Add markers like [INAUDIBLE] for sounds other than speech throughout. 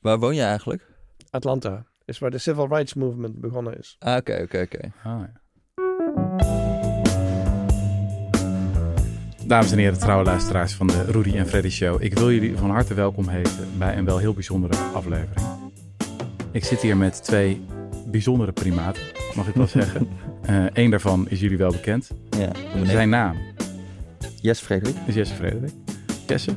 Waar woon je eigenlijk? Atlanta is waar de civil rights movement begonnen is. Ah, oké, oké, oké. Ah, ja. Dames en heren, trouwe luisteraars van de Rudy en Freddy Show. Ik wil jullie van harte welkom heten bij een wel heel bijzondere aflevering. Ik zit hier met twee bijzondere primaten, mag ik wel [LAUGHS] zeggen. Eén uh, daarvan is jullie wel bekend. Ja, Zijn naam Yes, Frederik. is Jesse Frederik. Jesse,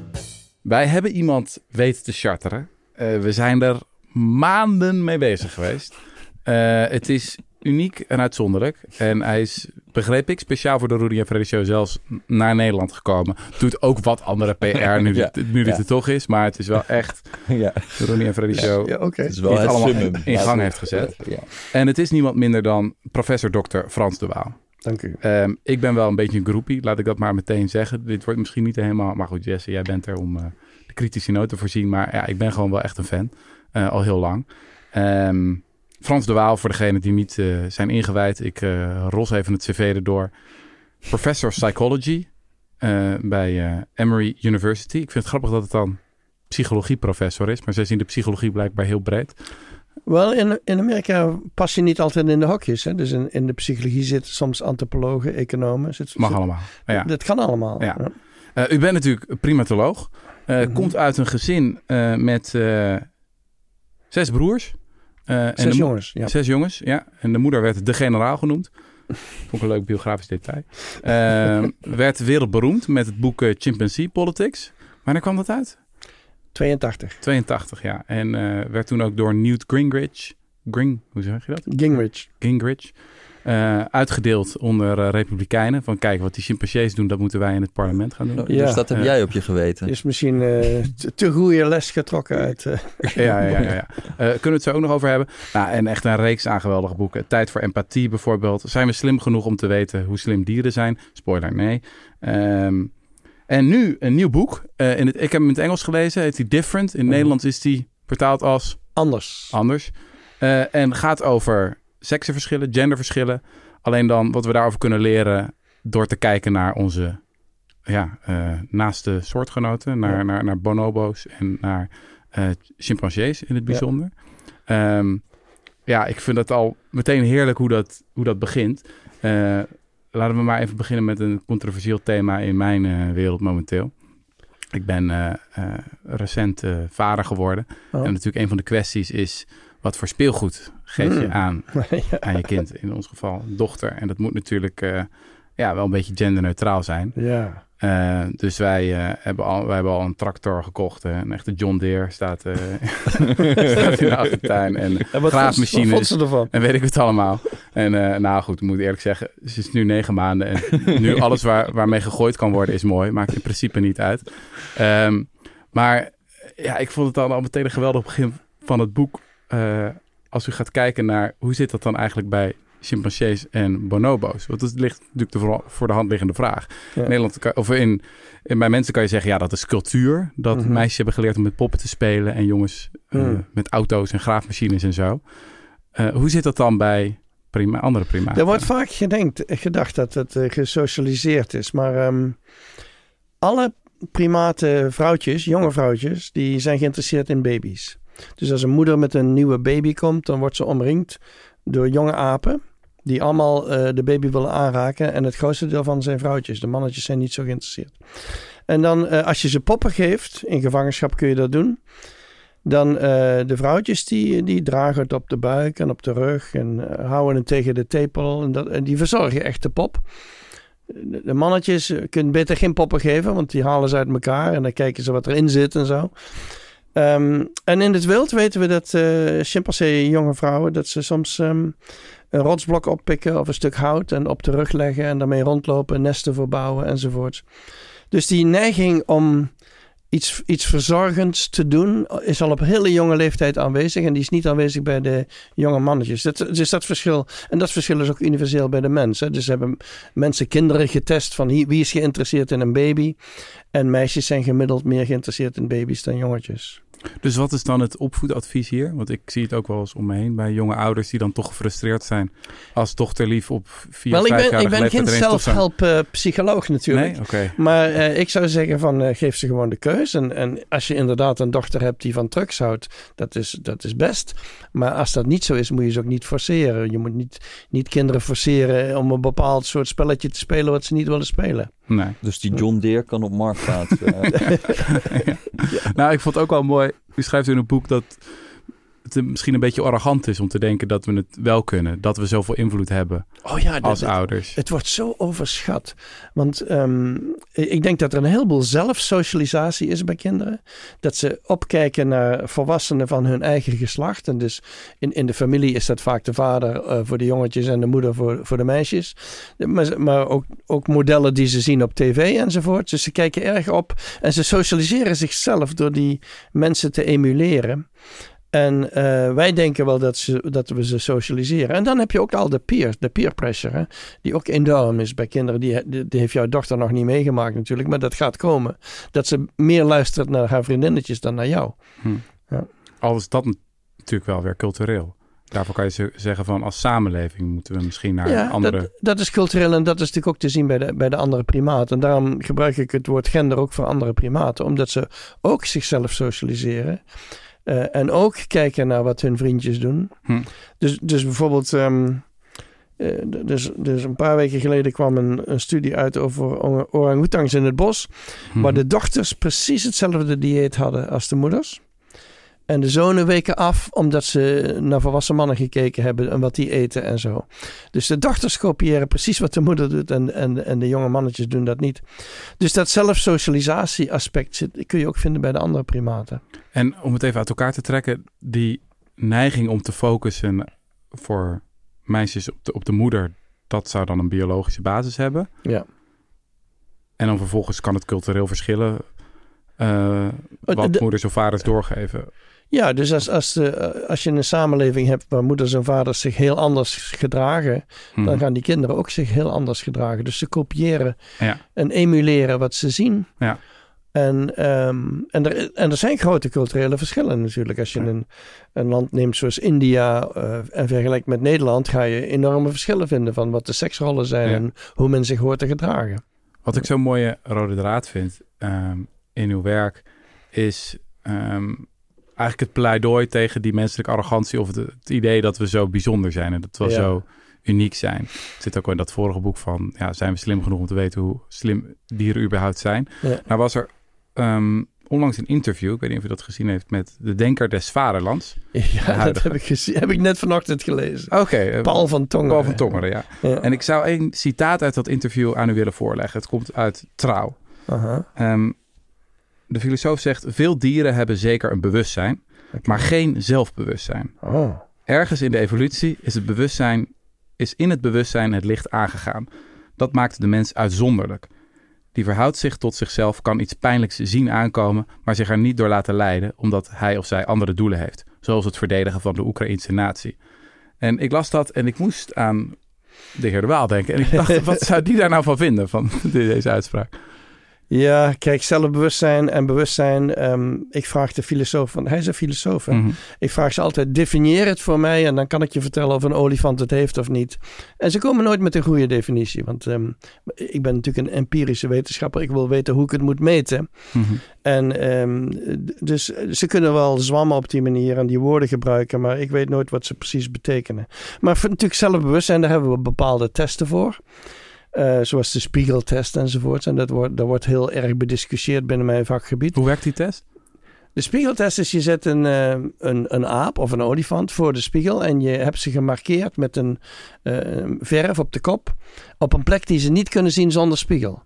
wij hebben iemand weten te charteren. Uh, we zijn er maanden mee bezig geweest. Uh, het is uniek en uitzonderlijk. En hij is, begreep ik, speciaal voor de Rudy en Freddy Show zelfs naar Nederland gekomen. Doet ook wat andere PR [LAUGHS] nu, Ja, dit, nu dit er toch is. Maar het is wel echt [LAUGHS] Ja, de Rudy en Freddy Show Ja, het is wel Die het het allemaal in gang heeft gezet. Ja. En het is niemand minder dan professor Dr. Frans de Waal. Dank u. Ehm, ik ben wel een beetje een groepie, laat ik dat maar meteen zeggen. Dit wordt misschien niet helemaal... Maar goed, Jesse, jij bent er om eh, kritische noot te voorzien. Maar ja, ik ben gewoon wel echt een fan. eh, al heel lang. Ehm, Frans de Waal, voor degenen die niet eh, zijn ingewijd. Ik eh, ros even het cv erdoor. Professor Psychology bij Emory University. Ik vind het grappig dat het dan psychologieprofessor is. Maar zij zien de psychologie blijkbaar heel breed. Wel, in, in Amerika pas je niet altijd in de hokjes. Hè? Dus in, in de psychologie zitten soms antropologen, economen. Zit, Mag zit- allemaal. Ja. Dat kan allemaal. Ja. U bent natuurlijk een Eh, Mhm. Komt uit een gezin eh, met eh, zes broers. En Zes mo- jongens. Ja. Zes jongens, ja. En de moeder werd de generaal genoemd. [LAUGHS] Vond ik een leuk biografisch detail. Eh, werd wereldberoemd met het boek Chimpanzee Politics. Wanneer kwam dat uit? 82. 82, ja. En werd toen ook door Newt Gingrich... Gring, hoe zeg je dat? Gingrich. Gingrich. Eh, uitgedeeld onder eh, republikeinen. Van kijk, wat die chimpansees doen, dat moeten wij in het parlement gaan doen. Ja. Dus dat heb Ja. jij op je geweten. Is misschien eh, te, goede les getrokken uit... eh, [LAUGHS] Ja, ja, ja. ja. Eh, kunnen we het zo ook nog over hebben? Nou, en echt een reeks aan geweldige boeken. Tijd voor empathie bijvoorbeeld. Zijn we slim genoeg om te weten hoe slim dieren zijn? Spoiler, nee. Ehm, en nu een nieuw boek. Eh, in het, ik heb hem in het Engels gelezen. Heet die Different. In Mhm. Nederlands is die vertaald als anders. anders. Eh, en gaat over seksenverschillen, genderverschillen. Alleen dan wat we daarover kunnen leren door te kijken naar onze ja, eh, naaste soortgenoten. Naar, Ja. naar, naar bonobo's en naar eh, chimpansees in het bijzonder. Ja. ja, ik vind het al meteen heerlijk hoe dat, hoe dat begint. Eh, laten we maar even beginnen met een controversieel thema in mijn wereld momenteel. Ik ben recent vader geworden. Oh. En natuurlijk een van de kwesties is... wat voor speelgoed geef je Hmm. aan, [LAUGHS] ja. aan je kind? In ons geval dochter. En dat moet natuurlijk eh, ja, wel een beetje genderneutraal zijn. ja. Eh, dus wij, eh, hebben al, wij hebben al een tractor gekocht. een echte John Deere staat, [LAUGHS] staat in de achtertuin. En En graafmachines. en weet ik het allemaal. En nou goed, ik moet eerlijk zeggen, ze is nu negen maanden. En nu alles waar, waarmee gegooid kan worden is mooi. Maakt in principe niet uit. Ehm, maar ja, ik vond het dan al meteen een geweldig begin van het boek. Als u gaat kijken naar hoe zit dat dan eigenlijk bij chimpansees en bonobo's? Want dat ligt natuurlijk de voor, de hand liggende vraag. Ja. In Nederland, kan- of in, in, bij mensen kan je zeggen, ja, dat is cultuur. Dat Mhm. meisjes hebben geleerd om met poppen te spelen en jongens eh, Hmm. met auto's en graafmachines en zo. Eh, hoe zit dat dan bij prima, andere primaten? Er wordt vaak gedenkt, gedacht dat het eh, gesocialiseerd is. Maar ehm, alle primaten vrouwtjes, jonge vrouwtjes, die zijn geïnteresseerd in baby's. Dus als een moeder met een nieuwe baby komt, dan wordt ze omringd door jonge apen. Die allemaal eh, de baby willen aanraken. En het grootste deel van zijn vrouwtjes. De mannetjes zijn niet zo geïnteresseerd. En dan, eh, als je ze poppen geeft, in gevangenschap kun je dat doen. Dan eh, de vrouwtjes die, die dragen het op de buik en op de rug en houden het tegen de tepel. En, dat, en die verzorgen echt de pop. De, mannetjes kunnen beter geen poppen geven, want die halen ze uit elkaar en dan kijken ze wat erin zit en zo. Ehm, en in het wild weten we dat eh chimpansee jonge vrouwen, dat ze soms ehm, een rotsblok oppikken of een stuk hout en op de rug leggen en daarmee rondlopen, nesten verbouwen enzovoorts. Dus die neiging om iets, iets verzorgends te doen is al op hele jonge leeftijd aanwezig en die is niet aanwezig bij de jonge mannetjes. Dat, dus dat verschil, en dat verschil is ook universeel bij de mensen. Dus hebben mensen kinderen getest van wie is geïnteresseerd in een baby en meisjes zijn gemiddeld meer geïnteresseerd in baby's dan jongetjes. Dus wat is dan het opvoedadvies hier? Want ik zie het ook wel eens om me heen bij jonge ouders die dan toch gefrustreerd zijn als dochterlief op vier, Wel, ik vijf ben, jaar ik ben geen zelfhelp uh, psycholoog natuurlijk. Nee, oké. Maar uh, ik zou zeggen van uh, geef ze gewoon de keus. En, en als je inderdaad een dochter hebt die van drugs houdt, dat is, dat is best. Maar als dat niet zo is, moet je ze ook niet forceren. Je moet niet, niet kinderen forceren om een bepaald soort spelletje te spelen wat ze niet willen spelen. Nee. Dus die John Deere kan op marktplaats. Uh... [LAUGHS] ja. Nou, ik vond het ook wel mooi. U schrijft in een boek dat het misschien een beetje arrogant is om te denken dat we het wel kunnen. Dat we zoveel invloed hebben oh ja, als dat, ouders. Het wordt zo overschat. Want um, ik denk dat er een heleboel zelfsocialisatie is bij kinderen. Dat ze opkijken naar volwassenen van hun eigen geslacht. En dus in, in de familie is dat vaak de vader uh, voor de jongetjes en de moeder voor, voor de meisjes. Maar, maar ook, ook modellen die ze zien op tv enzovoort. Dus ze kijken erg op en ze socialiseren zichzelf door die mensen te emuleren. En uh, wij denken wel dat, ze, dat we ze socialiseren. En dan heb je ook al de peer, de peer pressure, hè, die ook enorm is bij kinderen. Die, die, die, heeft jouw dochter nog niet meegemaakt natuurlijk, maar dat gaat komen. Dat ze meer luistert naar haar vriendinnetjes dan naar jou. Hm. Ja. Al is dat natuurlijk wel weer cultureel. Daarvoor kan je zeggen van als samenleving moeten we misschien naar ja, andere... Dat, dat is cultureel en dat is natuurlijk ook te zien bij de, bij de andere primaten. En daarom gebruik ik het woord gender ook voor andere primaten. Omdat ze ook zichzelf socialiseren. Uh, en ook kijken naar wat hun vriendjes doen. Hm. Dus, dus bijvoorbeeld, um, uh, dus, dus een paar weken geleden kwam een, een studie uit over orang-oetangs in het bos. Hm. Waar de dochters precies hetzelfde dieet hadden als de moeders. En de zonen weken af omdat ze naar volwassen mannen gekeken hebben en wat die eten en zo. Dus de dochters kopiëren precies wat de moeder doet en, en, en de jonge mannetjes doen dat niet. Dus dat zelfsocialisatie aspect zit, kun je ook vinden bij de andere primaten. En om het even uit elkaar te trekken, die neiging om te focussen voor meisjes op de, op de moeder, dat zou dan een biologische basis hebben. Ja. En dan vervolgens kan het cultureel verschillen uh, wat de, moeders of vaders doorgeven. Ja, dus als, als, de, als je een samenleving hebt waar moeders en vaders zich heel anders gedragen, Hmm. dan gaan die kinderen ook zich heel anders gedragen. Dus ze kopiëren Ja. en emuleren wat ze zien. Ja. En, um, en, er, en er zijn grote culturele verschillen natuurlijk. Als je Ja. een, een land neemt zoals India uh, en vergelijkt met Nederland, ga je enorme verschillen vinden van wat de seksrollen zijn en hoe men zich hoort te gedragen. Wat ik zo'n mooie rode draad vind um, in uw werk is um, eigenlijk het pleidooi tegen die menselijke arrogantie of het, het, idee dat we zo bijzonder zijn en dat we Ja. zo uniek zijn. Het zit ook in dat vorige boek van, ja, zijn we slim genoeg om te weten hoe slim dieren überhaupt zijn? Ja. Nou was er um, onlangs een interview, ik weet niet of u dat gezien heeft, met de denker des vaderlands. Ja, dat heb ik, gezien, heb ik net vanochtend gelezen. Oké. Okay, uh, Paul van Tongeren. Paul van Tongeren, ja. Ja. En ik zou één citaat uit dat interview aan u willen voorleggen. Het komt uit Trouw. Aha. Um, de filosoof zegt: Veel dieren hebben zeker een bewustzijn, maar geen zelfbewustzijn. Oh. Ergens in de evolutie is, het bewustzijn, is in het bewustzijn het licht aangegaan. Dat maakt de mens uitzonderlijk. Die verhoudt zich tot zichzelf, kan iets pijnlijks zien aankomen, maar zich er niet door laten leiden, omdat hij of zij andere doelen heeft. Zoals het verdedigen van de Oekraïnse natie. En ik las dat en ik moest aan de heer De Waal denken. En ik dacht, [LAUGHS] wat zou die daar nou van vinden, van [LAUGHS] deze uitspraak? Ja, kijk, zelfbewustzijn en bewustzijn. Um, ik vraag de filosoof, van, hij is een filosoof. Mhm. Mm -hmm. Ik vraag ze altijd, definieer het voor mij en dan kan ik je vertellen of een olifant het heeft of niet. En ze komen nooit met een goede definitie, want um, ik ben natuurlijk een empirische wetenschapper. Ik wil weten hoe ik het moet meten. Mm -hmm. En um, dus ze kunnen wel zwammen op die manier en die woorden gebruiken, maar ik weet nooit wat ze precies betekenen. Maar voor natuurlijk zelfbewustzijn, daar hebben we bepaalde testen voor. Uh, zoals de spiegeltest enzovoort. En dat wordt, dat wordt heel erg bediscussieerd binnen mijn vakgebied. Hoe werkt die test? De spiegeltest is, je zet een, uh, een, een aap of een olifant voor de spiegel en je hebt ze gemarkeerd met een uh, verf op de kop op een plek die ze niet kunnen zien zonder spiegel.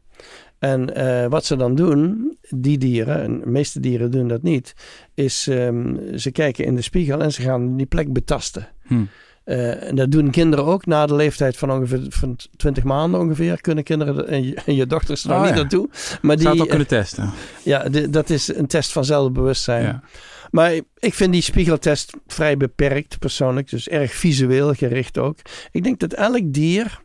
En wat ze dan doen, die dieren, en de meeste dieren doen dat niet, is um, ze kijken in de spiegel en ze gaan die plek betasten. Hm. Uh, en dat doen kinderen ook na de leeftijd van ongeveer van 20 maanden ongeveer. Kunnen kinderen en je, en je dochters er oh, niet ja. naartoe. Maar die, Zou ook kunnen testen? Ja, de, dat is een test van zelfbewustzijn. Ja. Maar ik vind die spiegeltest vrij beperkt persoonlijk. Dus erg visueel gericht ook. Ik denk dat elk dier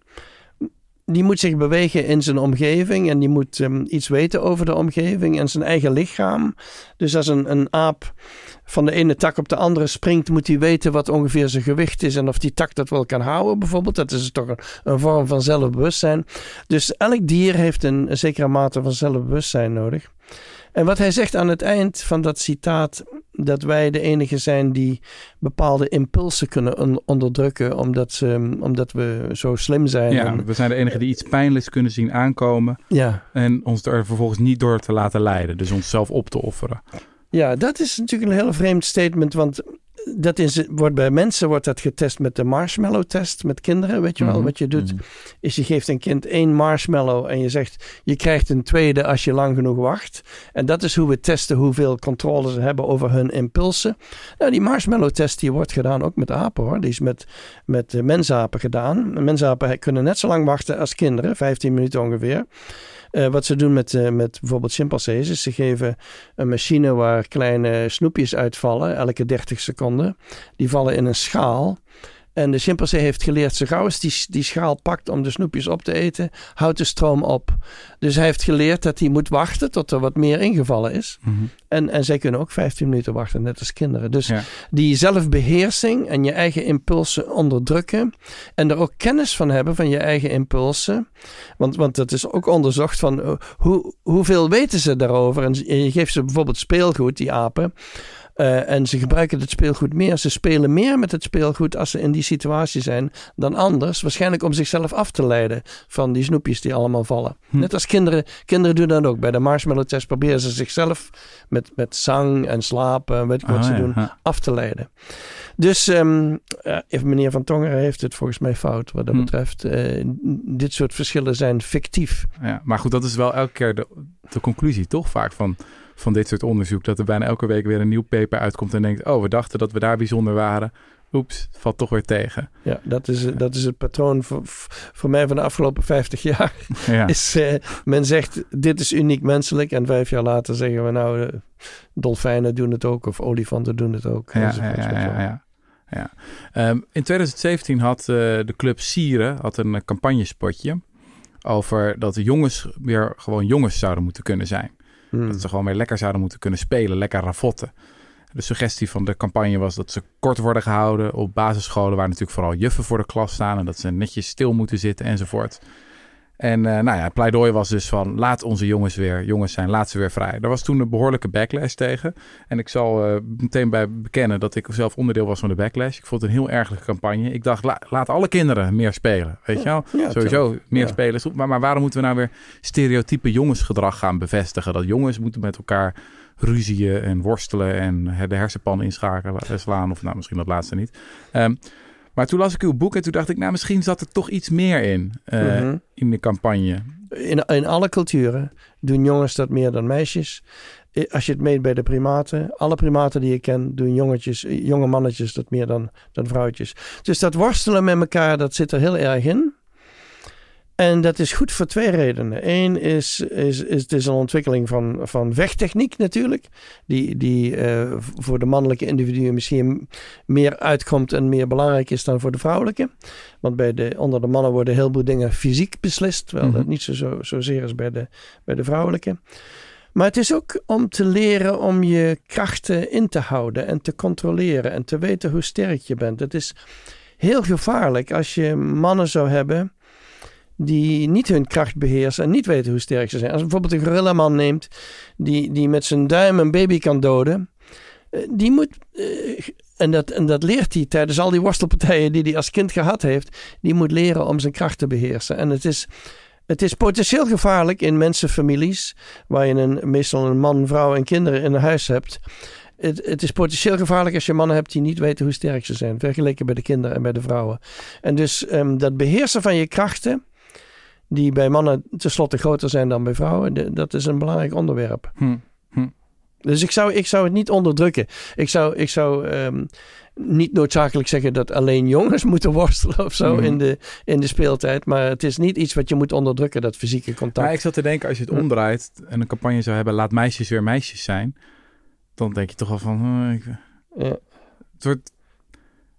die moet zich bewegen in zijn omgeving en die moet ehm, iets weten over de omgeving en zijn eigen lichaam. Dus als een, een aap van de ene tak op de andere springt, moet hij weten wat ongeveer zijn gewicht is en of die tak dat wel kan houden, bijvoorbeeld. Dat is toch een, een vorm van zelfbewustzijn. Dus elk dier heeft een, een zekere mate van zelfbewustzijn nodig. En wat hij zegt aan het eind van dat citaat, dat wij de enige zijn die bepaalde impulsen kunnen onderdrukken, omdat, ze, omdat we zo slim zijn. Ja, en, we zijn de enige die iets pijnlijks kunnen zien aankomen ja. en ons er vervolgens niet door te laten leiden. Dus onszelf op te offeren. Ja, dat is natuurlijk een heel vreemd statement, want dat is, wordt bij mensen wordt dat getest met de marshmallow test met kinderen. Weet je wel, Mhm. wat je doet Mhm. is je geeft een kind één marshmallow en je zegt je krijgt een tweede als je lang genoeg wacht. En dat is hoe we testen hoeveel controle ze hebben over hun impulsen. Nou, die marshmallow test die wordt gedaan ook met apen hoor. Die is met, met mensapen gedaan. Mensapen kunnen net zo lang wachten als kinderen, 15 minuten ongeveer. Eh, wat ze doen met, eh, met bijvoorbeeld chimpansees is ze geven een machine waar kleine snoepjes uitvallen elke 30 seconden. Die vallen in een schaal. En de chimpansee heeft geleerd, zo gauw als die, die schaal pakt om de snoepjes op te eten, houdt de stroom op. Dus hij heeft geleerd dat hij moet wachten tot er wat meer ingevallen is. En, en zij kunnen ook 15 minuten wachten, net als kinderen. Dus Ja. die zelfbeheersing en je eigen impulsen onderdrukken. En er ook kennis van hebben van je eigen impulsen. Want, want dat is ook onderzocht van eh, hoe, hoeveel weten ze daarover. En je geeft ze bijvoorbeeld speelgoed, die apen. Eh, en ze gebruiken het speelgoed meer. Ze spelen meer met het speelgoed als ze in die situatie zijn dan anders. Waarschijnlijk om zichzelf af te leiden van die snoepjes die allemaal vallen. Hm. Net als kinderen. Kinderen doen dat ook. Bij de marshmallow test proberen ze zichzelf met, met zang en slapen en weet ik wat Ah, ze ja. doen Ja. af te leiden. Dus ehm, eh, even meneer Van Tongeren heeft het volgens mij fout wat dat Hm. betreft. Eh, dit soort verschillen zijn fictief. Ja, maar goed, dat is wel elke keer de, de conclusie, toch? Vaak van, van dit soort onderzoek. Dat er bijna elke week weer een nieuw paper uitkomt en denkt... oh, we dachten dat we daar bijzonder waren. Oeps, valt toch weer tegen. Ja, dat is, dat is het patroon voor, voor mij van de afgelopen 50 jaar. Ja, [LAUGHS] Is, eh, men zegt, dit is uniek menselijk. En vijf jaar later zeggen we, nou, eh, dolfijnen doen het ook. Of olifanten doen het ook. ja, ja, ja. ja, wel. ja. Ja. Ehm, in 2017 had eh, de club Sieren had een campagnespotje... over dat de jongens weer gewoon jongens zouden moeten kunnen zijn. Hmm. Dat ze gewoon weer lekker zouden moeten kunnen spelen, lekker ravotten. De suggestie van de campagne was dat ze kort worden gehouden op basisscholen, waar natuurlijk vooral juffen voor de klas staan en dat ze netjes stil moeten zitten enzovoort. En eh, nou ja, het pleidooi was dus van laat onze jongens weer jongens zijn, laat ze weer vrij. Daar was toen een behoorlijke backlash tegen. En ik zal eh, meteen bij bekennen dat ik zelf onderdeel was van de backlash. Ik vond het een heel ergelijke campagne. Ik dacht, la- laat alle kinderen meer spelen. Weet je wel? Ja, Sowieso meer spelen. Maar, maar waarom moeten we nou weer stereotype jongensgedrag gaan bevestigen? Dat jongens moeten met elkaar ruzieën en worstelen en de hersenpan inschakelen, eh, slaan. Of nou, misschien dat laatste niet. Ehm, maar toen las ik uw boek en toen dacht ik, nou, misschien zat er toch iets meer in, eh, Mhm. in de campagne. in, in alle culturen doen jongens dat meer dan meisjes. Eh, Als je het meet bij de primaten, alle primaten die je kent, doen jongetjes, eh, jonge mannetjes dat meer dan, dan vrouwtjes. Dus dat worstelen met elkaar, dat zit er heel erg in. En dat is goed voor twee redenen. Eén is, is, is het is een ontwikkeling van, van vechttechniek natuurlijk. Die, die eh, voor de mannelijke individuen misschien meer uitkomt en meer belangrijk is dan voor de vrouwelijke. Want bij de, onder de mannen worden heel veel dingen fysiek beslist. Terwijl Mhm. dat niet zo, zo, zozeer is bij de, bij de vrouwelijke. Maar het is ook om te leren om je krachten in te houden en te controleren en te weten hoe sterk je bent. Het is heel gevaarlijk als je mannen zou hebben die niet hun kracht beheersen en niet weten hoe sterk ze zijn. Als je bijvoorbeeld een gorillaman neemt die, die met zijn duim een baby kan doden, eh, die moet, eh, en, dat, en dat leert hij tijdens al die worstelpartijen die hij als kind gehad heeft, die moet leren om zijn kracht te beheersen. En het is, het is potentieel gevaarlijk in mensenfamilies, waar je een, meestal een man, vrouw en kinderen in een huis hebt. Het, het is potentieel gevaarlijk als je mannen hebt die niet weten hoe sterk ze zijn, vergeleken bij de kinderen en bij de vrouwen. En dus ehm, dat beheersen van je krachten, die bij mannen tenslotte groter zijn dan bij vrouwen, de- dat is een belangrijk onderwerp. Hm. Dus ik zou, ik zou het niet onderdrukken. Ik zou, ik zou ehm, niet noodzakelijk zeggen dat alleen jongens [LAUGHS] moeten worstelen of zo Mhm. in, de, in de speeltijd. Maar het is niet iets wat je moet onderdrukken, dat fysieke contact. Maar ik zat te denken, als je het Hm. omdraait en een campagne zou hebben, laat meisjes weer meisjes zijn, dan denk je toch wel van, eh, ik- Ja. het wordt,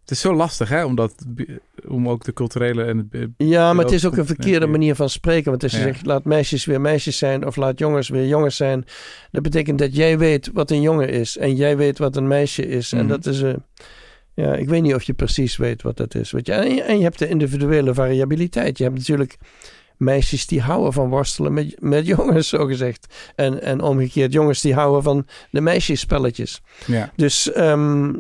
Het is zo lastig, hè? Omdat, om ook de culturele en het... Ja, maar het is ook een verkeerde manier van spreken. Want als je Ja. zegt, laat meisjes weer meisjes zijn... of laat jongens weer jongens zijn... dat betekent dat jij weet wat een jongen is... en jij weet wat een meisje is. En Mhm. dat is... eh ja, ik weet niet of je precies weet wat dat is. Weet je- en je hebt de individuele variabiliteit. Je hebt natuurlijk meisjes die houden van worstelen met, met jongens, [LAUGHS] zo gezegd. En, en omgekeerd jongens die houden van de meisjesspelletjes. Ja, Dus ehm,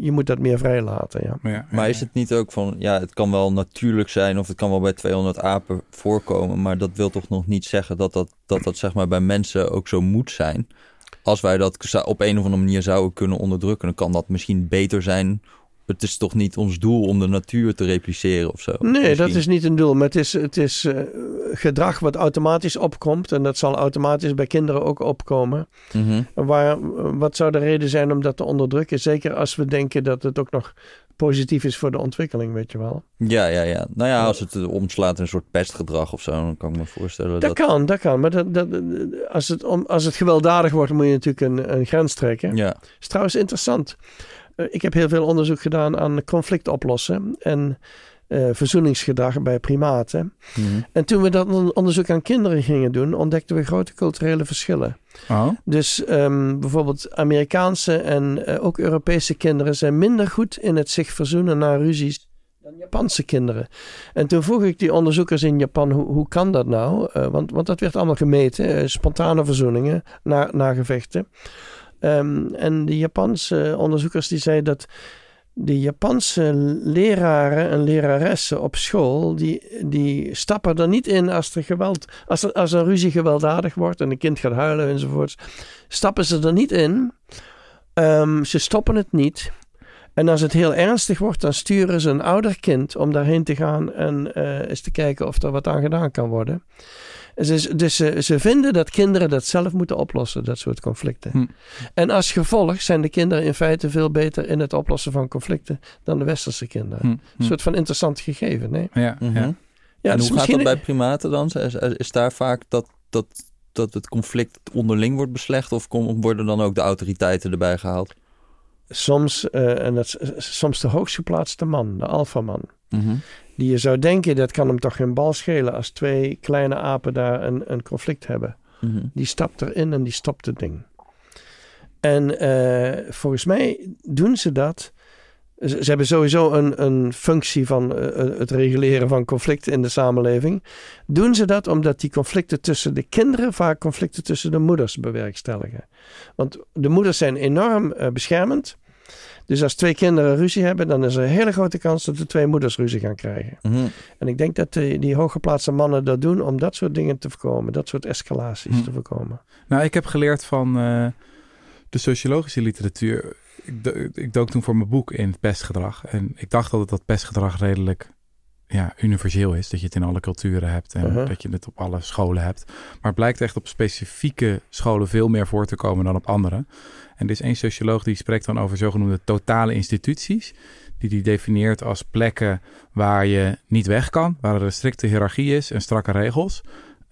je moet dat meer vrij laten, ja. ja, ja, Maar is het niet ook van, ja, het kan wel natuurlijk zijn of het kan wel bij 200 apen voorkomen, maar dat wil toch nog niet zeggen dat dat, dat, dat zeg maar bij mensen ook zo moet zijn. Als wij dat op een of andere manier zouden kunnen onderdrukken, dan kan dat misschien beter zijn. Het is toch niet ons doel om de natuur te repliceren of zo? Nee, dat is niet een doel. Maar het is, het is eh, gedrag wat automatisch opkomt. En dat zal automatisch bij kinderen ook opkomen. Mhm. Waar, wat zou de reden zijn om dat te onderdrukken? Zeker als we denken dat het ook nog positief is voor de ontwikkeling, weet je wel. Ja, ja, ja. Nou ja, als het omslaat in een soort pestgedrag of zo, dan kan ik me voorstellen Dat dat... kan, dat kan. Maar dat, dat, als, het, om, als het gewelddadig wordt, moet je natuurlijk een, een grens trekken. Ja. is trouwens interessant. Eh, ik heb heel veel onderzoek gedaan aan conflict oplossen en eh, verzoeningsgedrag bij primaten. Mhm. En toen we dat on- onderzoek aan kinderen gingen doen, ontdekten we grote culturele verschillen. Oh, Dus ehm, bijvoorbeeld Amerikaanse en eh, ook Europese kinderen zijn minder goed in het zich verzoenen na ruzies dan Japanse kinderen. En toen vroeg ik die onderzoekers in Japan, hoe, hoe kan dat nou? Want, want dat werd allemaal gemeten, spontane verzoeningen na, na gevechten. Ehm, en die Japanse onderzoekers die zeiden dat de Japanse leraren en leraressen op school, die, die stappen er niet in als er geweld, als er, als een ruzie gewelddadig wordt en een kind gaat huilen enzovoorts, stappen ze er niet in. Ehm, ze stoppen het niet. En als het heel ernstig wordt, dan sturen ze een ouder kind om daarheen te gaan en eh, eens te kijken of er wat aan gedaan kan worden. Dus, dus ze, ze vinden dat kinderen dat zelf moeten oplossen, dat soort conflicten. Hm. En als gevolg zijn de kinderen in feite veel beter in het oplossen van conflicten dan de westerse kinderen. hm, hm. Een soort van interessant gegeven, nee? Ja, Mhm. ja. Ja, en dus hoe gaat dat bij primaten dan? Is, is daar vaak dat, dat, dat het conflict onderling wordt beslecht of kom- worden dan ook de autoriteiten erbij gehaald? Soms, eh, en dat is soms de hoogst geplaatste man, de alfaman. Mhm. Die je zou denken, dat kan hem toch geen bal schelen als twee kleine apen daar een, een conflict hebben. Mhm. Die stapt erin en die stopt het ding. En eh, volgens mij doen ze dat. Ze, ze hebben sowieso een, een functie van eh, het reguleren van conflicten in de samenleving. Doen ze dat omdat die conflicten tussen de kinderen vaak conflicten tussen de moeders bewerkstelligen. Want de moeders zijn enorm eh, beschermend. Dus als twee kinderen ruzie hebben, dan is er een hele grote kans dat de twee moeders ruzie gaan krijgen. Mhm. En ik denk dat die, die hooggeplaatste mannen dat doen om dat soort dingen te voorkomen, dat soort escalaties Hm. te voorkomen. Nou, ik heb geleerd van eh, de sociologische literatuur. Ik, do- ik dook toen voor mijn boek in pestgedrag. En ik dacht altijd dat pestgedrag redelijk ja, universeel is. Dat je het in alle culturen hebt en Uh-huh. dat je het op alle scholen hebt. Maar het blijkt echt op specifieke scholen veel meer voor te komen dan op andere. En er is één socioloog die spreekt dan over zogenoemde totale instituties. Die die definieert als plekken waar je niet weg kan. Waar er een strikte hiërarchie is en strakke regels.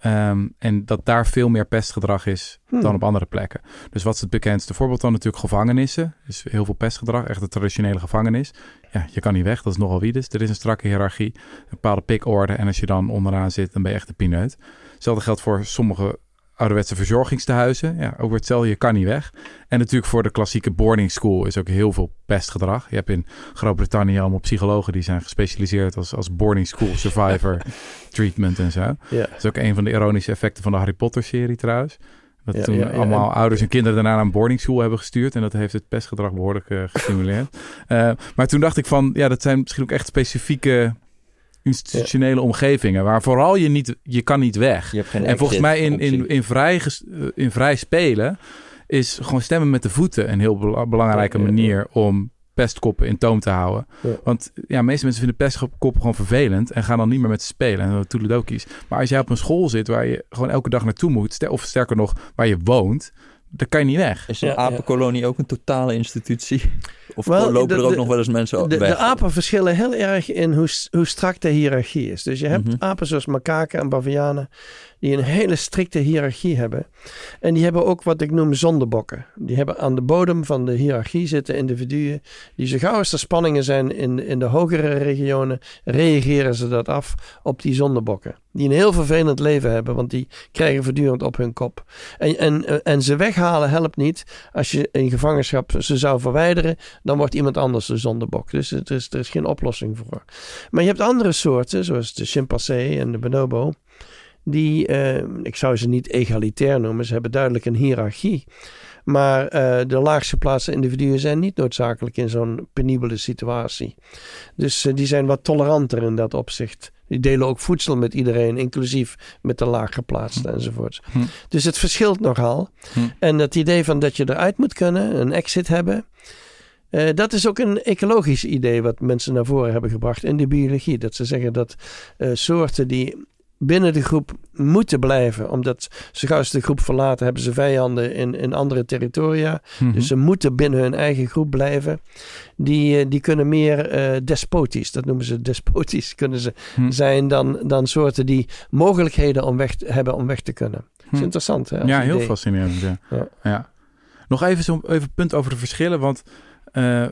Ehm, en dat daar veel meer pestgedrag is Hmm. dan op andere plekken. Dus wat is het bekendste voorbeeld dan natuurlijk gevangenissen. Dus heel veel pestgedrag, echt de traditionele gevangenis. Ja, je kan niet weg, dat is nogal wie dus. Er is een strakke hiërarchie, een bepaalde pikorde. En als je dan onderaan zit, dan ben je echt een pineut. Hetzelfde geldt voor sommige ouderwetse verzorgingstehuizen. Ja, ook weer hetzelfde, je kan niet weg. En natuurlijk voor de klassieke boarding school is ook heel veel pestgedrag. Je hebt in Groot-Brittannië allemaal psychologen die zijn gespecialiseerd als, als boarding school survivor [LAUGHS] treatment en zo. Ja. Dat is ook een van de ironische effecten van de Harry Potter-serie trouwens. Dat Ja, toen ja, ja, allemaal ouders en kinderen daarna naar een boarding school hebben gestuurd. En dat heeft het pestgedrag behoorlijk eh, gestimuleerd. [LAUGHS] Eh, maar toen dacht ik van, ja, dat zijn misschien ook echt specifieke institutionele omgevingen. Waar vooral je niet, je kan niet weg. Je hebt geen En volgens mij in, in, in, vrij, eh, in vrij spelen is gewoon stemmen met de voeten een heel bela- belangrijke manier om pestkoppen in toom te houden. Ja. Want ja, meeste mensen vinden pestkoppen gewoon vervelend en gaan dan niet meer met ze spelen. En dat toedeledokies. Maar als jij op een school zit waar je gewoon elke dag naartoe moet, of sterker nog, waar je woont, dan kan je niet weg. Is een Ja, ja. apenkolonie ook een totale institutie? Of Wel, lopen de- er ook de- nog wel eens mensen De, weg? de apen verschillen heel erg in hoe, hoe strak de hiërarchie is. Dus je hebt Mhm. apen zoals makaken en bavianen die een hele strikte hiërarchie hebben. En die hebben ook wat ik noem zondebokken. Die hebben aan de bodem van de hiërarchie zitten individuen die zo gauw als er spanningen zijn in, in de hogere regionen, reageren ze dat af op die zondebokken. Die een heel vervelend leven hebben, want die krijgen voortdurend op hun kop. En, en, en ze weghalen helpt niet. Als je in gevangenschap ze zou verwijderen, dan wordt iemand anders de zondebok. Dus er is, er is geen oplossing voor. Maar je hebt andere soorten, zoals de chimpansee en de bonobo. Die, eh, ik zou ze niet egalitair noemen, ze hebben duidelijk een hiërarchie. Maar eh, de laagst geplaatste individuen zijn niet noodzakelijk in zo'n penibele situatie. Dus eh, die zijn wat toleranter in dat opzicht. Die delen ook voedsel met iedereen, inclusief met de laaggeplaatsten enzovoort. Hm. Dus het verschilt nogal. Hm. En het idee van dat je eruit moet kunnen, een exit hebben. Eh, dat is ook een ecologisch idee wat mensen naar voren hebben gebracht in de biologie. Dat ze zeggen dat eh, soorten die binnen de groep moeten blijven, omdat zo gauw ze de groep verlaten, hebben ze vijanden in, in andere territoria. Mhm. Dus ze moeten binnen hun eigen groep blijven. Die, eh, die kunnen meer eh, despotisch, dat noemen ze despotisch, [LAUGHS] kunnen ze Hm. zijn dan, dan soorten die mogelijkheden om weg hebben om weg te kunnen. Dat is Hm. interessant. Hè, Ja, heel fascinerend. Ja. Ja. Ja. Nog even zo'n even een punt over de verschillen. Want eh,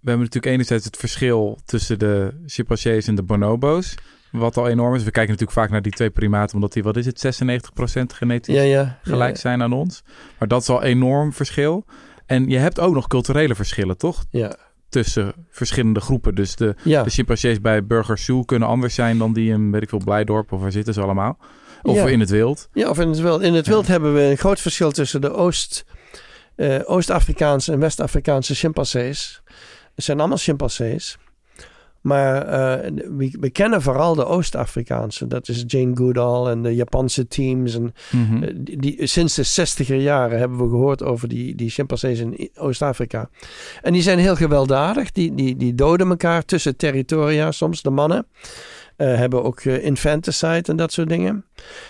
we hebben natuurlijk enerzijds het verschil tussen de chimpansees en de bonobo's. Wat al enorm is. We kijken natuurlijk vaak naar die twee primaten. Omdat die, wat is het, 96% genetisch Ja, ja. gelijk ja, zijn aan ons. Maar dat is al enorm verschil. En je hebt ook nog culturele verschillen, toch? Ja, Tussen verschillende groepen. Dus de, de chimpansees bij Burger Zoo kunnen anders zijn dan die in, weet ik veel, Blijdorp. Of waar zitten ze allemaal? Of in het wild. ja of in het wild. In het wild hebben we een groot verschil tussen de Oost, eh, Oost-Afrikaanse en West-Afrikaanse chimpansees. Het zijn allemaal chimpansees. Maar eh, we, we kennen vooral de Oost-Afrikaanse. Dat is Jane Goodall en de Japanse teams. En Mhm. Eh, die, die- sinds de 60er jaren hebben we gehoord over die, die chimpansees in Oost-Afrika. En die zijn heel gewelddadig. Die, die, die doden elkaar tussen territoria, soms de mannen. Eh, hebben ook eh, infanticide en dat soort dingen.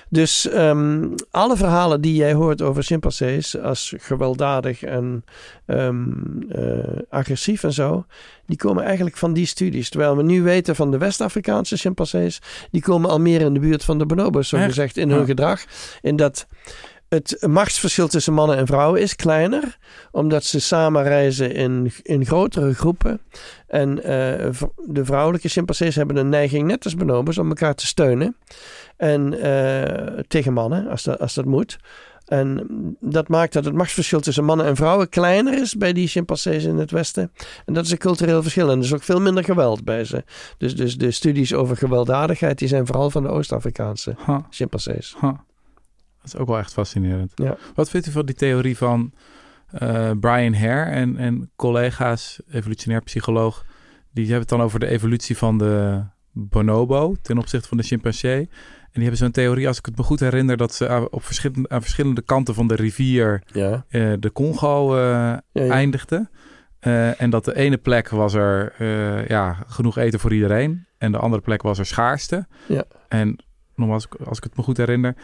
Dus ehm, alle verhalen die jij hoort over chimpansees als gewelddadig en ehm, eh, agressief en zo, die komen eigenlijk van die studies. Terwijl we nu weten van de West-Afrikaanse chimpansees, die komen al meer in de buurt van de bonobos, zo gezegd, in hun Ja. gedrag. In dat het machtsverschil tussen mannen en vrouwen is kleiner, omdat ze samen reizen in, in grotere groepen. En eh, de vrouwelijke chimpansees hebben een neiging, net als bonobos, om elkaar te steunen. En eh, tegen mannen, als dat, als dat moet. En dat maakt dat het machtsverschil tussen mannen en vrouwen kleiner is bij die chimpansees in het Westen. En dat is een cultureel verschil. En er is ook veel minder geweld bij ze. Dus, dus de studies over gewelddadigheid, die zijn vooral van de Oost-Afrikaanse Ha. chimpansees. Dat is ook wel echt fascinerend. Ja. Wat vindt u van die theorie van eh, Brian Hare en, en collega's, evolutionair psycholoog, die hebben het dan over de evolutie van de bonobo ten opzichte van de chimpansee. En die hebben zo'n theorie, als ik het me goed herinner, dat ze aan, op verschillende, aan verschillende kanten van de rivier Ja. eh, de Congo eh, Ja, ja. eindigden. En dat de ene plek was er ja, genoeg eten voor iedereen. En de andere plek was er schaarste. Ja. En nogmaals, als ik- als ik het me goed herinner.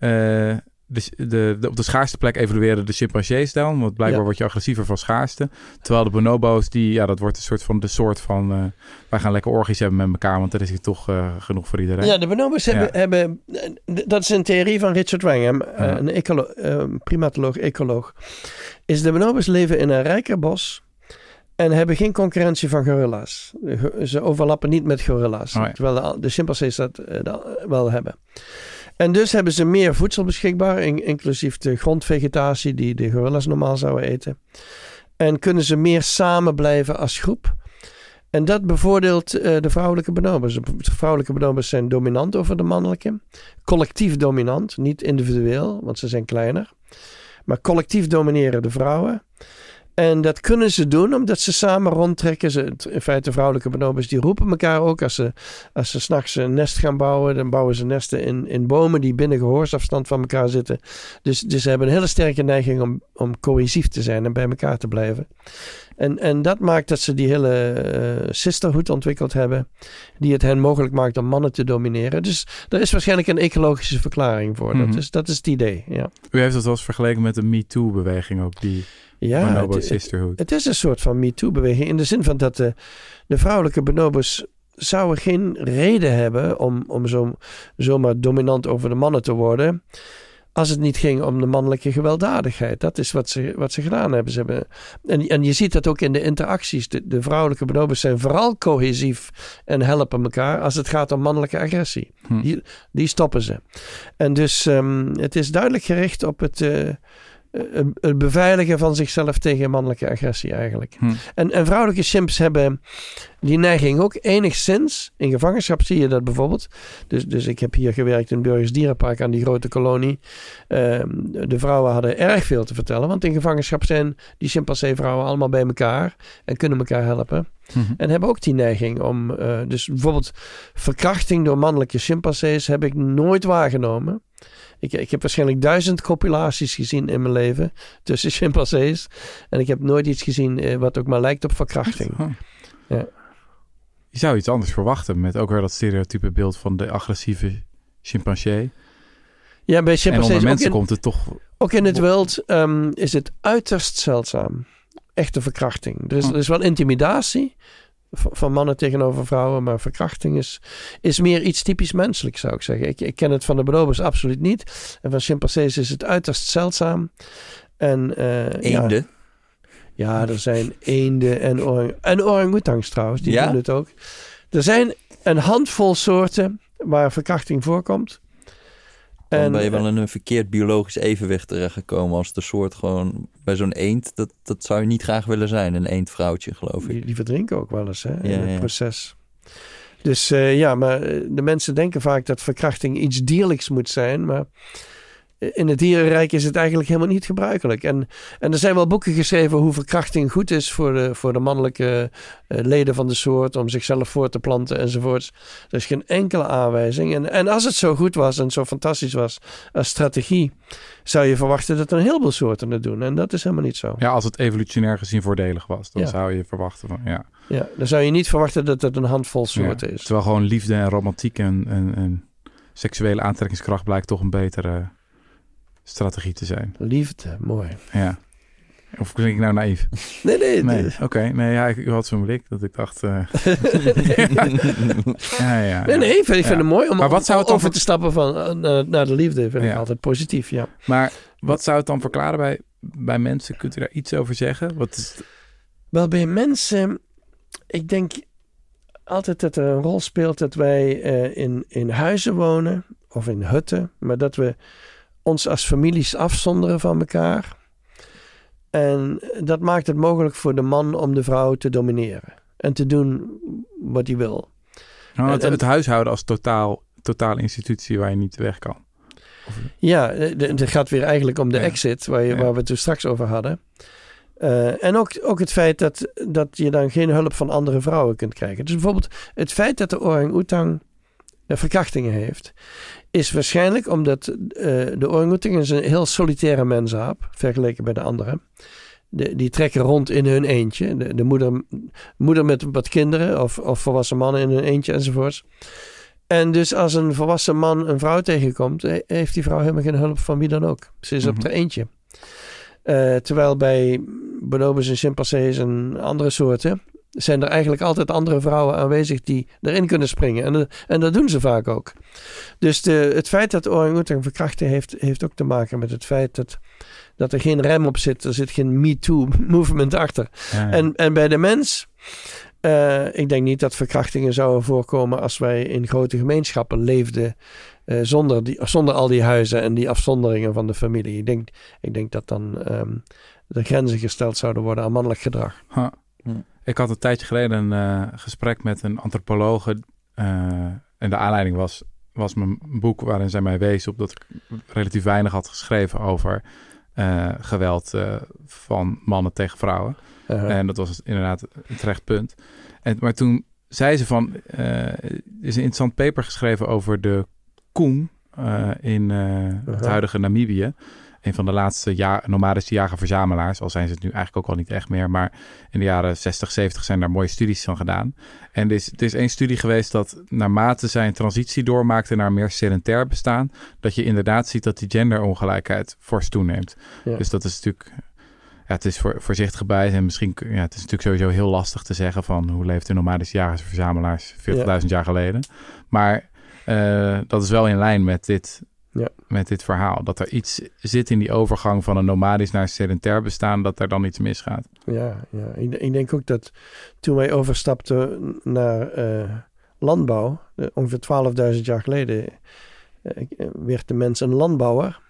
Eh, de, de, de- op de schaarste plek evolueren de chimpansees dan. Want blijkbaar Ja. word je agressiever van schaarste. Terwijl de bonobo's, die, ja, dat wordt een soort van de soort van... eh, wij gaan lekker orgies hebben met elkaar, want er is hier toch eh, genoeg voor iedereen. Ja, de bonobos hebben, hebben... Dat is een theorie van Richard Wrangham, Ja. een ecolo, primatoloog, ecoloog. Is de bonobos leven in een rijker bos en hebben geen concurrentie van gorilla's. Ze overlappen niet met gorilla's, Oh terwijl de, de chimpansees dat wel hebben. En dus hebben ze meer voedsel beschikbaar, in- inclusief de grondvegetatie die de gorilla's normaal zouden eten. En kunnen ze meer samen blijven als groep. En dat bevoordeelt eh, de vrouwelijke bonobos. De vrouwelijke bonobos zijn dominant over de mannelijke. Collectief dominant, niet individueel, want ze zijn kleiner. Maar collectief domineren de vrouwen. En dat kunnen ze doen omdat ze samen rondtrekken. Ze, in feite, vrouwelijke bonobos die roepen elkaar ook. Als ze, als ze s'nachts een nest gaan bouwen, dan bouwen ze nesten in, in bomen die binnen gehoorafstand van elkaar zitten. Dus, dus ze hebben een hele sterke neiging om, om cohesief te zijn en bij elkaar te blijven. En, en dat maakt dat ze die hele eh, sisterhood ontwikkeld hebben, die het hen mogelijk maakt om mannen te domineren. Dus er is waarschijnlijk een ecologische verklaring voor. Mhm. dat, is, dat is het idee, ja. U heeft dat wel eens vergeleken met de MeToo-beweging ook, die Ja, Bonobo het, het, Sisterhood. het is een soort van MeToo-beweging. In de zin van dat de, de vrouwelijke bonobos zouden geen reden hebben om, om zo, zomaar dominant over de mannen te worden. Als het niet ging om de mannelijke gewelddadigheid. Dat is wat ze, wat ze gedaan hebben. Ze hebben en, en je ziet dat ook in de interacties. De, de vrouwelijke bonobos zijn vooral cohesief en helpen elkaar als het gaat om mannelijke agressie. Hm. Die, die stoppen ze. En dus ehm, het is duidelijk gericht op het, eh, eh, het beveiligen van zichzelf tegen mannelijke agressie eigenlijk. Hm. En, en vrouwelijke chimps hebben die neiging ook enigszins. In gevangenschap zie je dat bijvoorbeeld. Dus, dus ik heb hier gewerkt in het Burgers Dierenpark aan die grote kolonie. Ehm, de vrouwen hadden erg veel te vertellen. Want in gevangenschap zijn die chimpansee-vrouwen allemaal bij elkaar. En kunnen elkaar helpen. Mhm. En hebben ook die neiging om... eh, dus bijvoorbeeld verkrachting door mannelijke chimpansees heb ik nooit waargenomen. Ik, ik heb waarschijnlijk duizend compilaties gezien in mijn leven tussen chimpansees. En ik heb nooit iets gezien eh, wat ook maar lijkt op verkrachting. Ja. Je zou iets anders verwachten met ook weer dat stereotype beeld van de agressieve chimpansee. Ja, bij En chimpansees, onder ook mensen in, komt het toch... ook in het wild, ehm, is het uiterst zeldzaam. Echte verkrachting. Er is, er is wel intimidatie van mannen tegenover vrouwen, maar verkrachting is, is meer iets typisch menselijk, zou ik zeggen. Ik, ik ken het van de bonobos absoluut niet. En van chimpansees is het uiterst zeldzaam. En, eh, ja, Eenden. Ja, er zijn eenden en, orang en orang-oetangs trouwens, die Ja? doen het ook. Er zijn een handvol soorten waar verkrachting voorkomt. Dan ben je eh, wel in een verkeerd biologisch evenwicht terechtgekomen als de soort gewoon bij zo'n eend. Dat, dat zou je niet graag willen zijn, een eendvrouwtje geloof ik. die, die verdrinken ook wel eens hè, in Ja, het ja. proces. Dus eh, ja, maar eh, de mensen denken vaak dat verkrachting iets dierlijks moet zijn. Maar in het dierenrijk is het eigenlijk helemaal niet gebruikelijk. En, en er zijn wel boeken geschreven hoe verkrachting goed is voor de, voor de mannelijke eh, leden van de soort. Om zichzelf voor te planten enzovoorts. Er is geen enkele aanwijzing. En, en als het zo goed was en zo fantastisch was als strategie. Zou je verwachten dat een heleboel soorten het doen. En dat is helemaal niet zo. Ja, als het evolutionair gezien voordelig was, dan Ja. zou je verwachten van ja. Ja, dan zou je niet verwachten dat het een handvol soorten Ja. is. Terwijl gewoon liefde en romantiek en, en, en seksuele aantrekkingskracht blijkt toch een betere strategie te zijn. Liefde, mooi. Ja. Of klink ik nou naïef? Nee, nee. Nee, nee. oké. Nee, ja, ik, u had zo'n blik dat ik dacht... eh, [LAUGHS] ja, ja, Nee, nee, ik vind, ik vind het mooi om Maar wat zou het over voor- te stappen van, eh, naar, de liefde. Vind ik altijd positief, ja. Maar wat zou het dan verklaren bij, bij mensen? Kunt u daar iets over zeggen? Wat is, Wel, bij mensen, ik denk altijd dat er een rol speelt dat wij eh, in, in huizen wonen of in hutten, maar dat we ons als families afzonderen van elkaar. En dat maakt het mogelijk voor de man om de vrouw te domineren en te doen wat hij wil. nou, het, En- het huishouden als totaal, totale institutie waar je niet weg kan. Ja, eh, het gaat weer eigenlijk om de Ja. exit waar, je, Ja. waar we het toen straks over hadden. Eh, en ook, ook het feit dat, dat je dan geen hulp van andere vrouwen kunt krijgen. Dus bijvoorbeeld het feit dat de orang-oetang eh, verkrachtingen heeft, is waarschijnlijk omdat eh, de orang-oetang is een heel solitaire mensaap, vergeleken bij de anderen. De, die trekken rond in hun eentje. De, de moeder, moeder met wat kinderen of, of volwassen mannen in hun eentje enzovoorts. En dus als een volwassen man een vrouw tegenkomt, he- heeft die vrouw helemaal geen hulp van wie dan ook. Ze is op Mhm. haar eentje. Eh, terwijl bij bonobos en chimpansees en andere soorten zijn er eigenlijk altijd andere vrouwen aanwezig die erin kunnen springen. En, dat- en dat doen ze vaak ook. Dus de, het feit dat orang-oetang verkrachten heeft, heeft ook te maken met het feit dat, dat er geen rem op zit. Er zit geen MeToo-movement [LAUGHS] achter. Ja. En, en bij de mens, eh, ik denk niet dat verkrachtingen zouden voorkomen als wij in grote gemeenschappen leefden eh, zonder, die, zonder al die huizen en die afzonderingen van de familie. Ik denk, ik denk dat dan ehm, de grenzen gesteld zouden worden aan mannelijk gedrag. Hm. Ik had een tijdje geleden een eh, gesprek met een antropologe. eh, en de aanleiding was, was mijn boek waarin zij mij wees op dat ik relatief weinig had geschreven over eh, geweld van mannen tegen vrouwen. Eh, En dat was inderdaad een terecht punt. En, maar toen zei ze van, er is een interessant paper geschreven over de koen in het Aha. huidige Namibië. Een van de laatste ja nomadische jager-verzamelaars. Al zijn ze het nu eigenlijk ook al niet echt meer. Maar in de jaren 60, 70 zijn daar mooie studies van gedaan. En er is, er is één studie geweest dat naarmate zij een transitie doormaakte naar meer sedentair bestaan. Dat je inderdaad ziet dat die genderongelijkheid fors toeneemt. Ja. Dus dat is natuurlijk... ja, het is voor, voorzichtig bij en misschien, kun- ja, het is natuurlijk sowieso heel lastig te zeggen van hoe leefden nomadische jagers verzamelaars 40.000 jaar geleden. Maar eh, dat is wel in lijn met dit, Ja. met dit verhaal. Dat er iets zit in die overgang van een nomadisch naar een sedentair bestaan, dat er dan iets misgaat. Ja, ja. Ik, ik denk ook dat toen wij overstapten naar eh, landbouw, eh, ongeveer 12.000 jaar geleden, eh, werd de mens een landbouwer.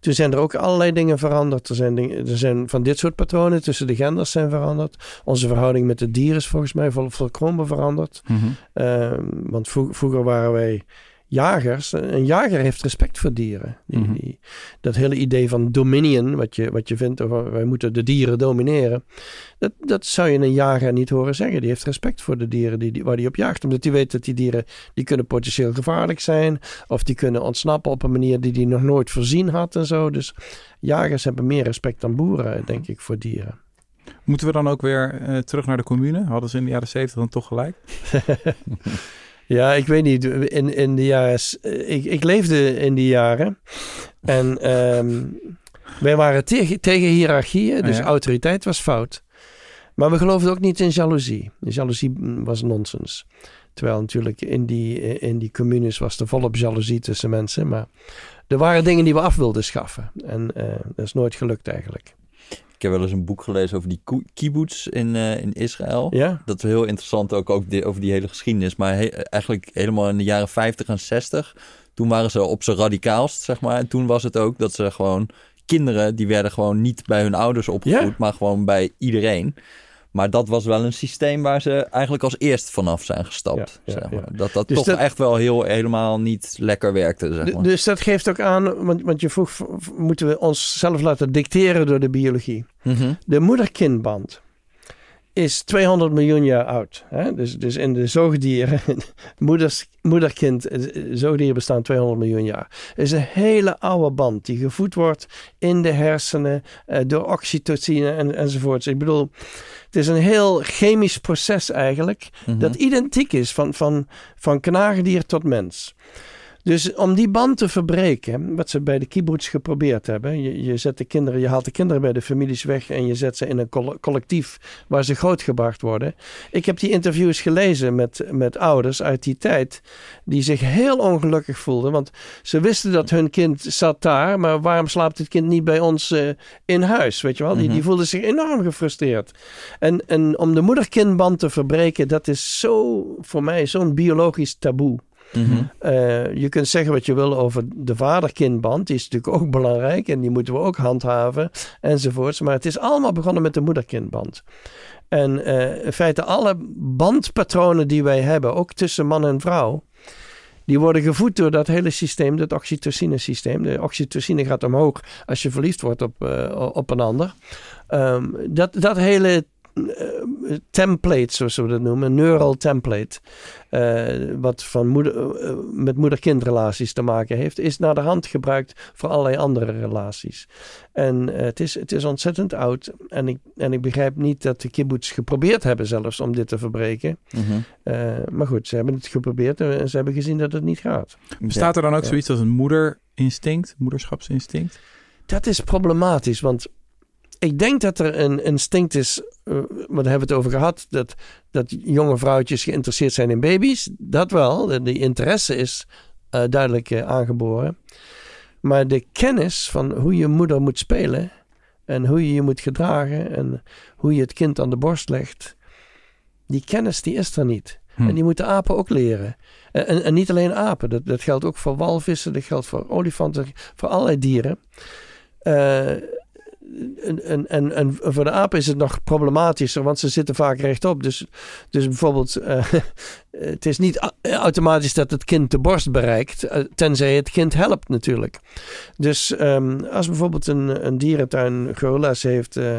Toen zijn er ook allerlei dingen veranderd. Er zijn, er zijn van dit soort patronen tussen de genders zijn veranderd. Onze verhouding met de dieren is volgens mij vol, volkomen veranderd. Ehm, want vro- vroeger waren wij jagers. Een jager heeft respect voor dieren. Die, Mhm. die- dat hele idee van dominion, wat je, wat je vindt over wij moeten de dieren domineren. Dat, dat zou je een jager niet horen zeggen. Die heeft respect voor de dieren die, die, waar die op jaagt. Omdat hij weet dat die dieren die kunnen potentieel gevaarlijk zijn. Of die kunnen ontsnappen op een manier die hij nog nooit voorzien had en zo. Dus jagers hebben meer respect dan boeren, denk ik, voor dieren. Moeten we dan ook weer eh, terug naar de commune? Hadden ze in de jaren 70 dan toch gelijk? [LAUGHS] Ja, ik weet niet. In, in de jaren. s- Ik, ik leefde in die jaren. En ehm, wij waren tegen, tegen hiërarchieën. Dus Ja. autoriteit was fout. Maar we geloofden ook niet in jaloezie. Jaloezie mm, was nonsens. Terwijl natuurlijk in die, in die communes was er volop jaloezie tussen mensen. Maar er waren dingen die we af wilden schaffen. En eh, dat is nooit gelukt eigenlijk. Ik heb wel eens een boek gelezen over die kibbutz in, eh, in Israël. Ja? Dat is heel interessant ook, ook over die hele geschiedenis. Maar he- eigenlijk helemaal in de jaren 50 en 60. Toen waren ze op z'n radicaalst, zeg maar. En toen was het ook dat ze gewoon... Kinderen, die werden gewoon niet bij hun ouders opgevoed, Ja. maar gewoon bij iedereen. Maar dat was wel een systeem waar ze eigenlijk als eerst vanaf zijn gestapt. Ja, ja, zeg maar. ja. Dat dat Dus toch dat- echt wel heel, helemaal niet lekker werkte, zeg maar. Dus dat geeft ook aan, want, want je vroeg, moeten we onszelf laten dicteren door de biologie? Mhm. De moeder-kindband is 200 miljoen jaar oud. Hè? Dus, dus in de zoogdieren, [LAUGHS] moeders, moeder-kind, eh, zoogdieren bestaan 200 miljoen jaar. Het is een hele oude band die gevoed wordt in de hersenen eh, door oxytocine en, enzovoorts. Ik bedoel, het is een heel chemisch proces eigenlijk Mhm. dat identiek is van, van, van knaagdier tot mens. Dus om die band te verbreken, wat ze bij de kibbutz geprobeerd hebben. Je, je, zet de kinderen, je haalt de kinderen bij de families weg en je zet ze in een coll- collectief waar ze grootgebracht worden. Ik heb die interviews gelezen met, met ouders uit die tijd die zich heel ongelukkig voelden. Want ze wisten dat hun kind zat daar, maar waarom slaapt het kind niet bij ons eh, in huis? Weet je wel, die, die Mhm. voelden zich enorm gefrustreerd. En, en om de moeder-kindband te verbreken, dat is zo voor mij zo'n biologisch taboe. Mhm. Eh, je kunt zeggen wat je wil over de vader-kindband. Die is natuurlijk ook [LAUGHS] belangrijk en die moeten we ook handhaven enzovoorts. Maar het is allemaal begonnen met de moeder-kindband. En eh, in feite alle bandpatronen die wij hebben, ook tussen man en vrouw, die worden gevoed door dat hele systeem, dat oxytocine-systeem. De oxytocine gaat omhoog als je verliefd wordt op, eh, op een ander. Ehm, dat, dat hele template, zoals we dat noemen, neural template, eh, wat van moeder, eh, met moeder-kindrelaties te maken heeft, is naar de hand gebruikt voor allerlei andere relaties. En eh, het, is, het is ontzettend oud. En ik, en ik begrijp niet dat de kibbutz geprobeerd hebben zelfs om dit te verbreken. Mhm. Eh, maar goed, ze hebben het geprobeerd en ze hebben gezien dat het niet gaat. Bestaat er dan ook Ja. zoiets als een moederinstinct, moederschapsinstinct? Dat is problematisch, want ik denk dat er een instinct is, maar daar hebben we het over gehad, dat, dat jonge vrouwtjes geïnteresseerd zijn in baby's. Dat wel, de, die interesse is eh, duidelijk eh, aangeboren. Maar de kennis van hoe je moeder moet spelen en hoe je je moet gedragen en hoe je het kind aan de borst legt, die kennis die is er niet. Hm. En die moeten apen ook leren. En, en, en niet alleen apen, dat, dat geldt ook voor walvissen, dat geldt voor olifanten, voor allerlei dieren. Eh, en, en, en, en voor de apen is het nog problematischer, want ze zitten vaak rechtop. Dus, dus bijvoorbeeld, eh, [LAUGHS] het is niet automatisch dat het kind de borst bereikt, eh, tenzij het kind helpt natuurlijk. Dus ehm, als bijvoorbeeld een, een dierentuin gorilla's heeft. eh,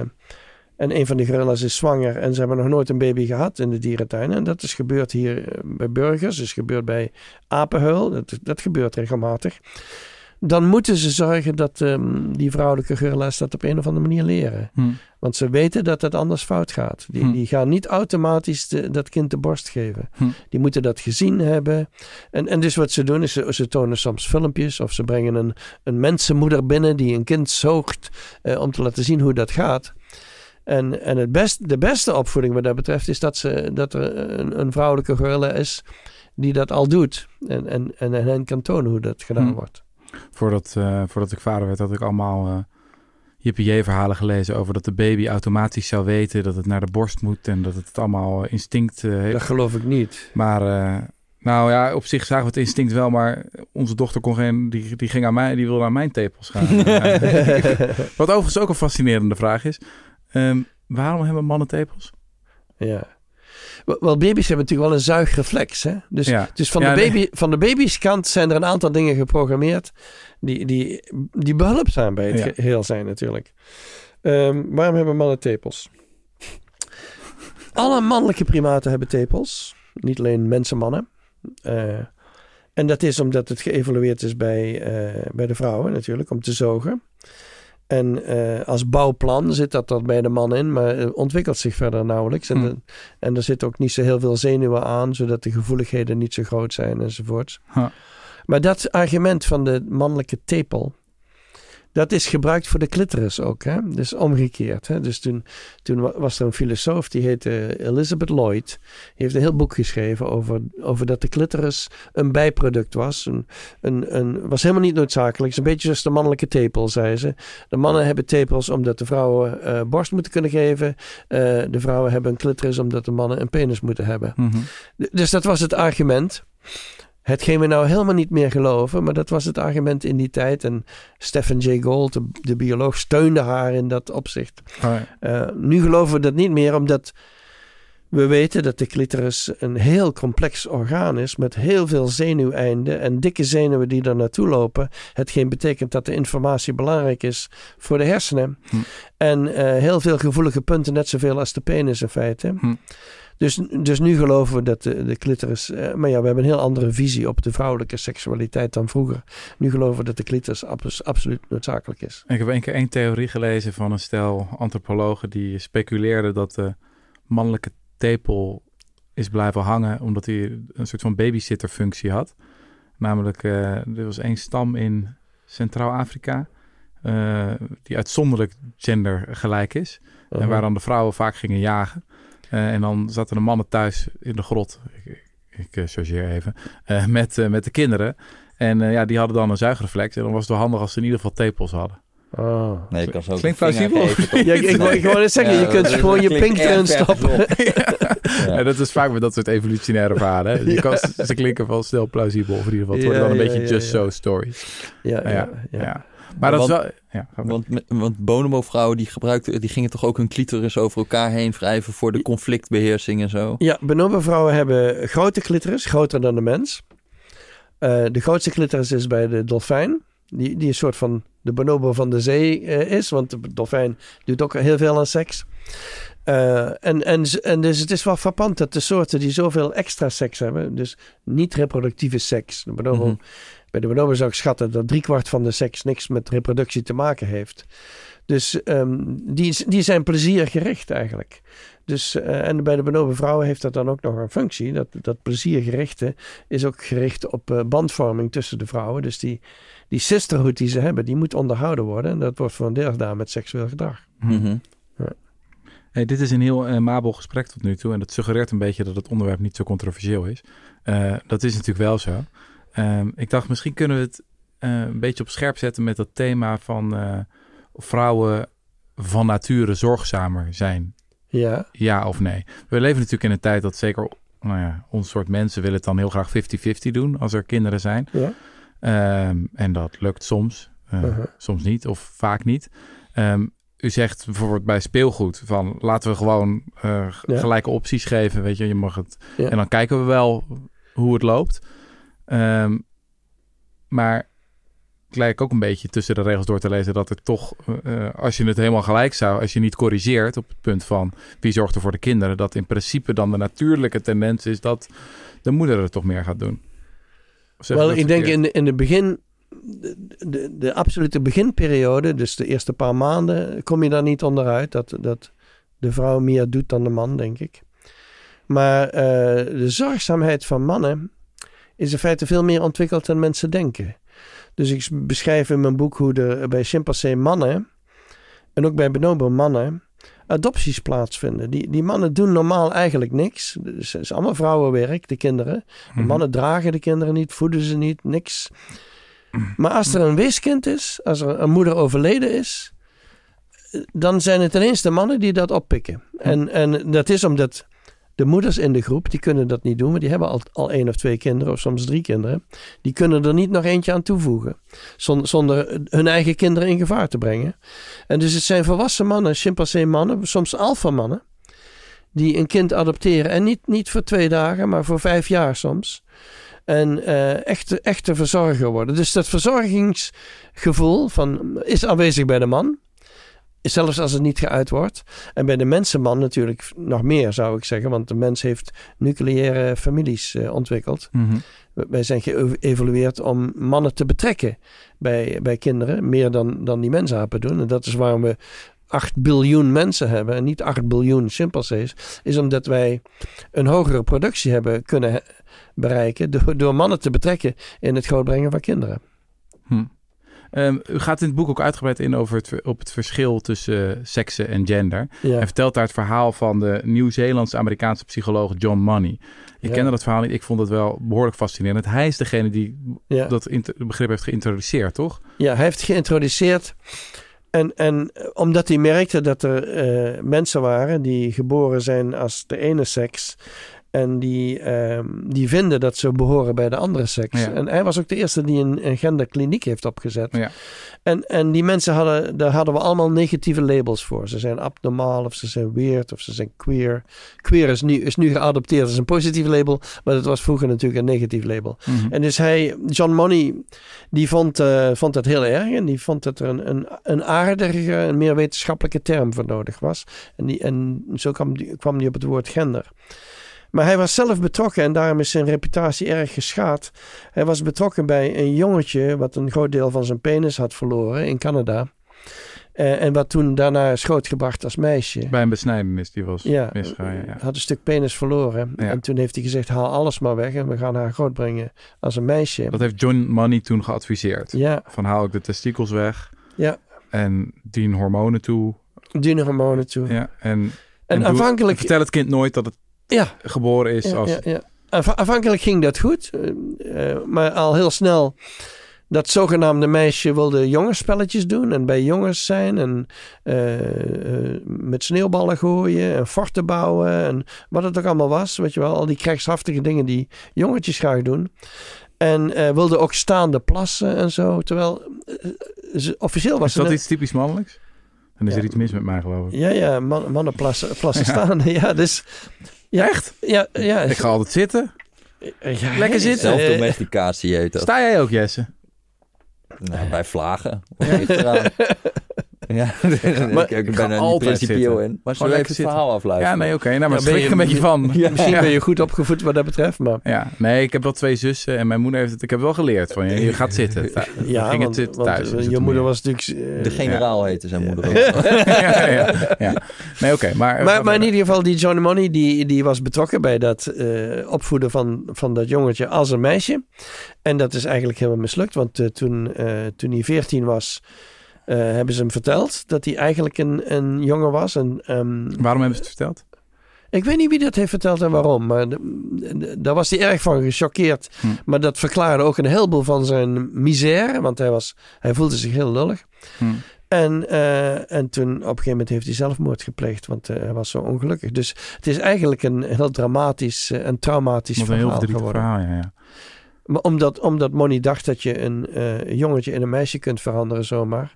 en een van de gorilla's is zwanger en ze hebben nog nooit een baby gehad in de dierentuin. En dat is gebeurd hier bij burgers, is gebeurd bij apenhuil. Dat, dat gebeurt regelmatig. Dan moeten ze zorgen dat ehm, die vrouwelijke gorilla's dat op een of andere manier leren. Hm. Want ze weten dat het anders fout gaat. Die, Hm. die gaan niet automatisch de- dat kind de borst geven. Hm. Die moeten dat gezien hebben. En, en dus wat ze doen is, ze, ze tonen soms filmpjes of ze brengen een, een mensenmoeder binnen die een kind zoogt eh, om te laten zien hoe dat gaat. En, en het best, de beste opvoeding wat dat betreft is dat, ze, dat er een, een vrouwelijke gorilla is die dat al doet. En, en, en hen kan tonen hoe dat gedaan wordt. Voordat, eh, voordat ik vader werd, had ik allemaal eh Jippie-verhalen gelezen over dat de baby automatisch zou weten dat het naar de borst moet en dat het allemaal instinct eh, heeft. Dat geloof ik niet. Maar nou ja, op zich zagen we het instinct wel, maar onze dochter kon geen, die, die ging aan mij, die wilde aan mijn tepels gaan. [LAUGHS] Wat overigens ook een fascinerende vraag is. Ehm, waarom hebben mannen tepels? Ja. Wel, baby's hebben natuurlijk wel een zuigreflex. Hè? Dus, ja. dus van, Ja, de nee. baby, van de baby's kant zijn er een aantal dingen geprogrammeerd die, die, die behulpzaam bij het geheel zijn natuurlijk. Ehm, waarom hebben mannen tepels? Alle mannelijke primaten hebben tepels. Niet alleen mensenmannen. Eh, en dat is omdat het geëvolueerd is bij, eh, bij de vrouwen natuurlijk, om te zogen. En eh, als bouwplan zit dat er bij de man in, maar eh, ontwikkelt zich verder nauwelijks. En, Hmm. de- en er zit ook niet zo heel veel zenuwen aan, zodat de gevoeligheden niet zo groot zijn enzovoorts. Huh. Maar dat argument van de mannelijke tepel, dat is gebruikt voor de clitoris ook. Hè? Dus omgekeerd. Hè? Dus toen, toen wa- was er een filosoof, die heette Elizabeth Lloyd. Die heeft een heel boek geschreven over, over dat de clitoris een bijproduct was. Een, een, een, was helemaal niet noodzakelijk. Het is een beetje zoals de mannelijke tepel, zei ze. De mannen hebben tepels omdat de vrouwen eh, borst moeten kunnen geven. Eh, de vrouwen hebben een clitoris omdat de mannen een penis moeten hebben. Mhm. Dus dat was het argument. Hetgeen we nou helemaal niet meer geloven, maar dat was het argument in die tijd. En Stephen Jay Gould, de, de bioloog, steunde haar in dat opzicht. Oh, ja. Eh, nu geloven we dat niet meer, omdat we weten dat de clitoris een heel complex orgaan is met heel veel zenuweinden en dikke zenuwen die er naartoe lopen. Hetgeen betekent dat de informatie belangrijk is voor de hersenen. Hm. En eh, heel veel gevoelige punten, net zoveel als de penis in feite. Hm. Dus, dus nu geloven we dat de, de clitoris. eh, maar ja, we hebben een heel andere visie op de vrouwelijke seksualiteit dan vroeger. Nu geloven we dat de clitoris abs- absoluut noodzakelijk is. Ik heb één keer één theorie gelezen van een stel antropologen die speculeerden dat de mannelijke tepel is blijven hangen omdat hij een soort van babysitterfunctie had. Namelijk, eh, er was één stam in Centraal-Afrika eh, die uitzonderlijk gendergelijk is. En waar dan de vrouwen vaak gingen jagen. Eh, en dan zaten de mannen thuis in de grot. Ik, ik, eh, chargeer even. eh, met, eh, met de kinderen. En eh, ja, die hadden dan een zuigreflex. En dan was het wel handig als ze in ieder geval tepels hadden. Oh. Nee, ik kan zo Klinkt plausibel. [LAUGHS] Ja, ik, ik, wou- ik wou net zeggen, Ja, je kunt gewoon je pink erin stoppen. [LAUGHS] Ja. Ja, dat is vaak met dat soort evolutionaire verhalen. Je [LAUGHS] kan, ze klinken wel snel plausibel. Of in ieder geval, het Ja, worden dan een ja, beetje ja, just ja. so stories. Ja, ja, Ja, ja. Ja. Maar dat is Want- wel... Ja. Want, want bonobo-vrouwen die gebruikten, die gingen toch ook hun clitoris over elkaar heen wrijven voor de conflictbeheersing en zo? Ja, bonobo-vrouwen hebben grote clitoris, groter dan de mens. Eh, de grootste clitoris is bij de dolfijn. Die, die een soort van de bonobo van de zee eh, is. Want de dolfijn doet ook heel veel aan seks. Eh, en, en, en dus het is wel frappant dat de soorten die zoveel extra seks hebben... dus niet reproductieve seks. De bonobo, Mhm. Bij de bonobo zou ik schatten dat driekwart van de seks niks met reproductie te maken heeft. Dus ehm, die, die zijn pleziergericht eigenlijk. Dus, eh, en bij de bonobo vrouwen heeft dat dan ook nog een functie. Dat, dat pleziergerichte is ook gericht op eh, bandvorming tussen de vrouwen. Dus die, die sisterhood die ze hebben, die moet onderhouden worden. En dat wordt voor een deel gedaan met seksueel gedrag. Mhm. Hey, dit is een heel mabel gesprek tot nu toe. En dat suggereert een beetje dat het onderwerp niet zo controversieel is. Dat is natuurlijk wel zo. Ehm, ik dacht, misschien kunnen we het eh, een beetje op scherp zetten met dat thema van eh, vrouwen van nature zorgzamer zijn. Ja, Ja of nee? We leven natuurlijk in een tijd dat zeker, nou ja, ons soort mensen willen het dan heel graag 50-50 doen als er kinderen zijn. ja. Ehm, en dat lukt soms, eh, Uh-huh. soms niet of vaak niet. Ehm, u zegt bijvoorbeeld bij speelgoed van laten we gewoon Ja. gelijke opties geven. Weet je, je mag het. Ja. En dan kijken we wel hoe het loopt. Ehm, maar het lijkt ook een beetje tussen de regels door te lezen dat er toch, eh, als je het helemaal gelijk zou, als je niet corrigeert op het punt van wie zorgt er voor de kinderen, dat in principe dan de natuurlijke tendens is dat de moeder het toch meer gaat doen. Wel, ik denk in, in het begin de, de, de absolute beginperiode, dus de eerste paar maanden, kom je daar niet onderuit. Dat, dat de vrouw meer doet dan de man, denk ik. Maar eh, de zorgzaamheid van mannen is in feite veel meer ontwikkeld dan mensen denken. Dus ik beschrijf in mijn boek hoe er bij chimpansee mannen en ook bij bonobo mannen adopties plaatsvinden. Die, die mannen doen normaal eigenlijk niks. Dus het is allemaal vrouwenwerk, de kinderen. De Mhm. mannen dragen de kinderen niet, voeden ze niet, niks. Maar als er een weeskind is, als er een moeder overleden is, dan zijn het ineens de mannen die dat oppikken. En, en dat is omdat de moeders in de groep, die kunnen dat niet doen, want die hebben al, al één of twee kinderen, of soms drie kinderen. Die kunnen er niet nog eentje aan toevoegen, zonder, hun eigen kinderen in gevaar te brengen. En dus het zijn volwassen mannen, chimpansee mannen, soms alpha mannen, die een kind adopteren. En niet, niet voor twee dagen, maar voor vijf jaar soms. En eh, echte, echte verzorger worden. Dus dat verzorgingsgevoel van, is aanwezig bij de man. Zelfs als het niet geuit wordt. En bij de mensenman natuurlijk nog meer zou ik zeggen. Want de mens heeft nucleaire families eh, ontwikkeld. Mhm. Wij zijn geëvolueerd om mannen te betrekken bij, bij kinderen. Meer dan, dan die mensapen doen. En dat is waarom we 8 biljoen mensen hebben en niet 8 biljoen chimpansees. Is omdat wij een hogere productie hebben kunnen bereiken. Door, door mannen te betrekken in het grootbrengen van kinderen. Hm. Ehm, u gaat in het boek ook uitgebreid in over het, op het verschil tussen uh, seksen en gender. Ja. Hij vertelt daar het verhaal van de Nieuw-Zeelandse-Amerikaanse psycholoog John Money. Ik Ja. kende dat verhaal niet. Ik vond het wel behoorlijk fascinerend. Hij is degene die Ja. dat begrip heeft geïntroduceerd, toch? Ja, hij heeft geïntroduceerd. En, en eh, omdat hij merkte dat er eh, mensen waren die geboren zijn als de ene seks. En die, ehm, die vinden dat ze behoren bij de andere seks. Ja. En hij was ook de eerste die een, een genderkliniek heeft opgezet. Ja. En, en die mensen hadden, daar hadden we allemaal negatieve labels voor. Ze zijn abnormaal of ze zijn weird of ze zijn queer. Queer is nu, is nu geadopteerd als een positief label. Maar dat was vroeger natuurlijk een negatief label. Mhm. En dus hij, John Money, die vond, eh, vond dat heel erg. En die vond dat er een, een, een aardige, een meer wetenschappelijke term voor nodig was. En, die, en zo kwam die, kwam die op het woord gender. Maar hij was zelf betrokken en daarom is zijn reputatie erg geschaad. Hij was betrokken bij een jongetje wat een groot deel van zijn penis had verloren in Canada. Eh, en wat toen daarna is grootgebracht als meisje. Bij een besnijdenis die was Ja. Ja, ja. had een stuk penis verloren. Ja. En toen heeft hij gezegd, haal alles maar weg en we gaan haar grootbrengen als een meisje. Dat heeft John Money toen geadviseerd. Ja, Van haal ik de testikels weg Ja. en dien hormonen toe. dierenhormonen toe. Ja, en, En aanvankelijk, vertel het kind nooit dat het ja, geboren is ja, als... ja, aanvankelijk ging dat goed, eh, eh, maar al heel snel dat zogenaamde meisje wilde jongensspelletjes doen en bij jongens zijn en eh, met sneeuwballen gooien en forten bouwen en wat het ook allemaal was, weet je wel, al die krijgshaftige dingen die jongetjes graag doen. En wilde ook staande plassen en zo, terwijl ze- officieel was is dat iets typisch mannelijks? Dan is Ja. er iets mis met mij, geloof ik. Ja, ja, man, mannen plassen, plassen [LAUGHS] Ja. staan. Ja, dus... Ja, Echt? Ja, ja. Ik ga altijd zitten. ja, lekker zitten. Zelfdomesticatie heet dat. Sta jij ook, Jesse? Nou, bij vlagen. [LAUGHS] [LAUGHS] Ja, [LAUGHS] ik, ik ben er niet altijd principieel in. Maar zullen even lekker het zitten. verhaal afluisteren? Ja, nee, oké. Nou, maar Ja, ja, ben je- een beetje van. [LAUGHS] Ja. Misschien ben je goed opgevoed wat dat betreft, maar... Ja, nee, ik heb wel twee zussen en mijn moeder heeft het. Ik heb wel geleerd van je. Je gaat zitten. Ja, ging het want, want, thuis. eh, je moeder was natuurlijk... eh, De generaal heette zijn moeder ook. ja, ja, ja. Nee, oké. maar, maar, maar in ieder geval, die Johnny Money, die, die was betrokken bij dat eh, opvoeden van, van dat jongetje als een meisje. En dat is eigenlijk helemaal mislukt, want eh, toen, eh, toen hij 14 was, eh, hebben ze hem verteld dat hij eigenlijk een, een jongen was. En, ehm, Waarom hebben ze het verteld? Ik weet niet wie dat heeft verteld en waarom, maar daar was hij erg van gechoqueerd. Hm. Maar dat verklaarde ook een heleboel van zijn misère, want hij, was, hij voelde zich heel lullig. Hm. En, eh, en toen op een gegeven moment heeft hij zelfmoord gepleegd, want eh, hij was zo ongelukkig. Dus het is eigenlijk een heel dramatisch eh, en traumatisch verhaal geworden. verhaal, ja, ja. Maar omdat, omdat Money dacht dat je een eh, jongetje in een meisje kunt veranderen zomaar.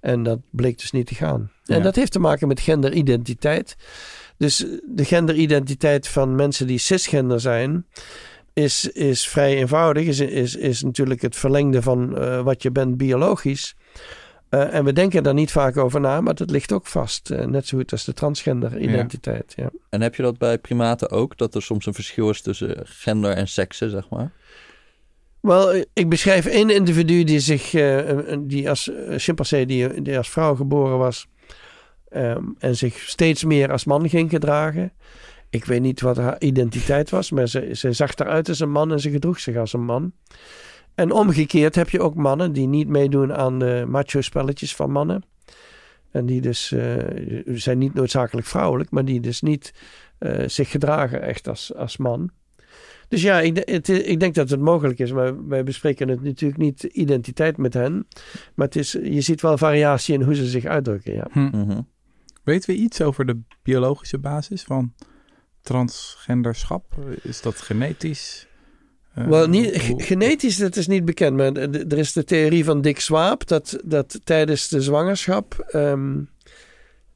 En dat bleek dus niet te gaan. En dat heeft te maken met genderidentiteit. Dus de genderidentiteit van mensen die cisgender zijn, is, is vrij eenvoudig. Is, is, is natuurlijk het verlengde van eh, wat je bent biologisch. Eh, en we denken daar niet vaak over na, maar dat ligt ook vast. Eh, net zo goed als de transgender identiteit. Ja. En heb je dat bij primaten ook? Dat er soms een verschil is tussen gender en seksen, zeg maar? Wel, ik beschrijf één individu die zich, eh, die als uh, chimpansee, die, die als vrouw geboren was ehm, en zich steeds meer als man ging gedragen. Ik weet niet wat haar identiteit was, maar ze, ze zag eruit als een man en ze gedroeg zich als een man. En omgekeerd heb je ook mannen die niet meedoen aan de macho-spelletjes van mannen. En die dus uh, zijn niet noodzakelijk vrouwelijk, maar die dus niet uh, zich gedragen echt als, als man. Dus ja, ik, het, ik, denk dat het mogelijk is. Maar wij bespreken het natuurlijk niet identiteit met hen. Maar het is, je ziet wel variatie in hoe ze zich uitdrukken. Ja. Hm. Mm Weten we iets over de biologische basis van transgenderschap? Is dat genetisch? Uh, well, niet, genetisch, dat is niet bekend. Maar er is de theorie van Dick Swaap dat, dat tijdens de zwangerschap um,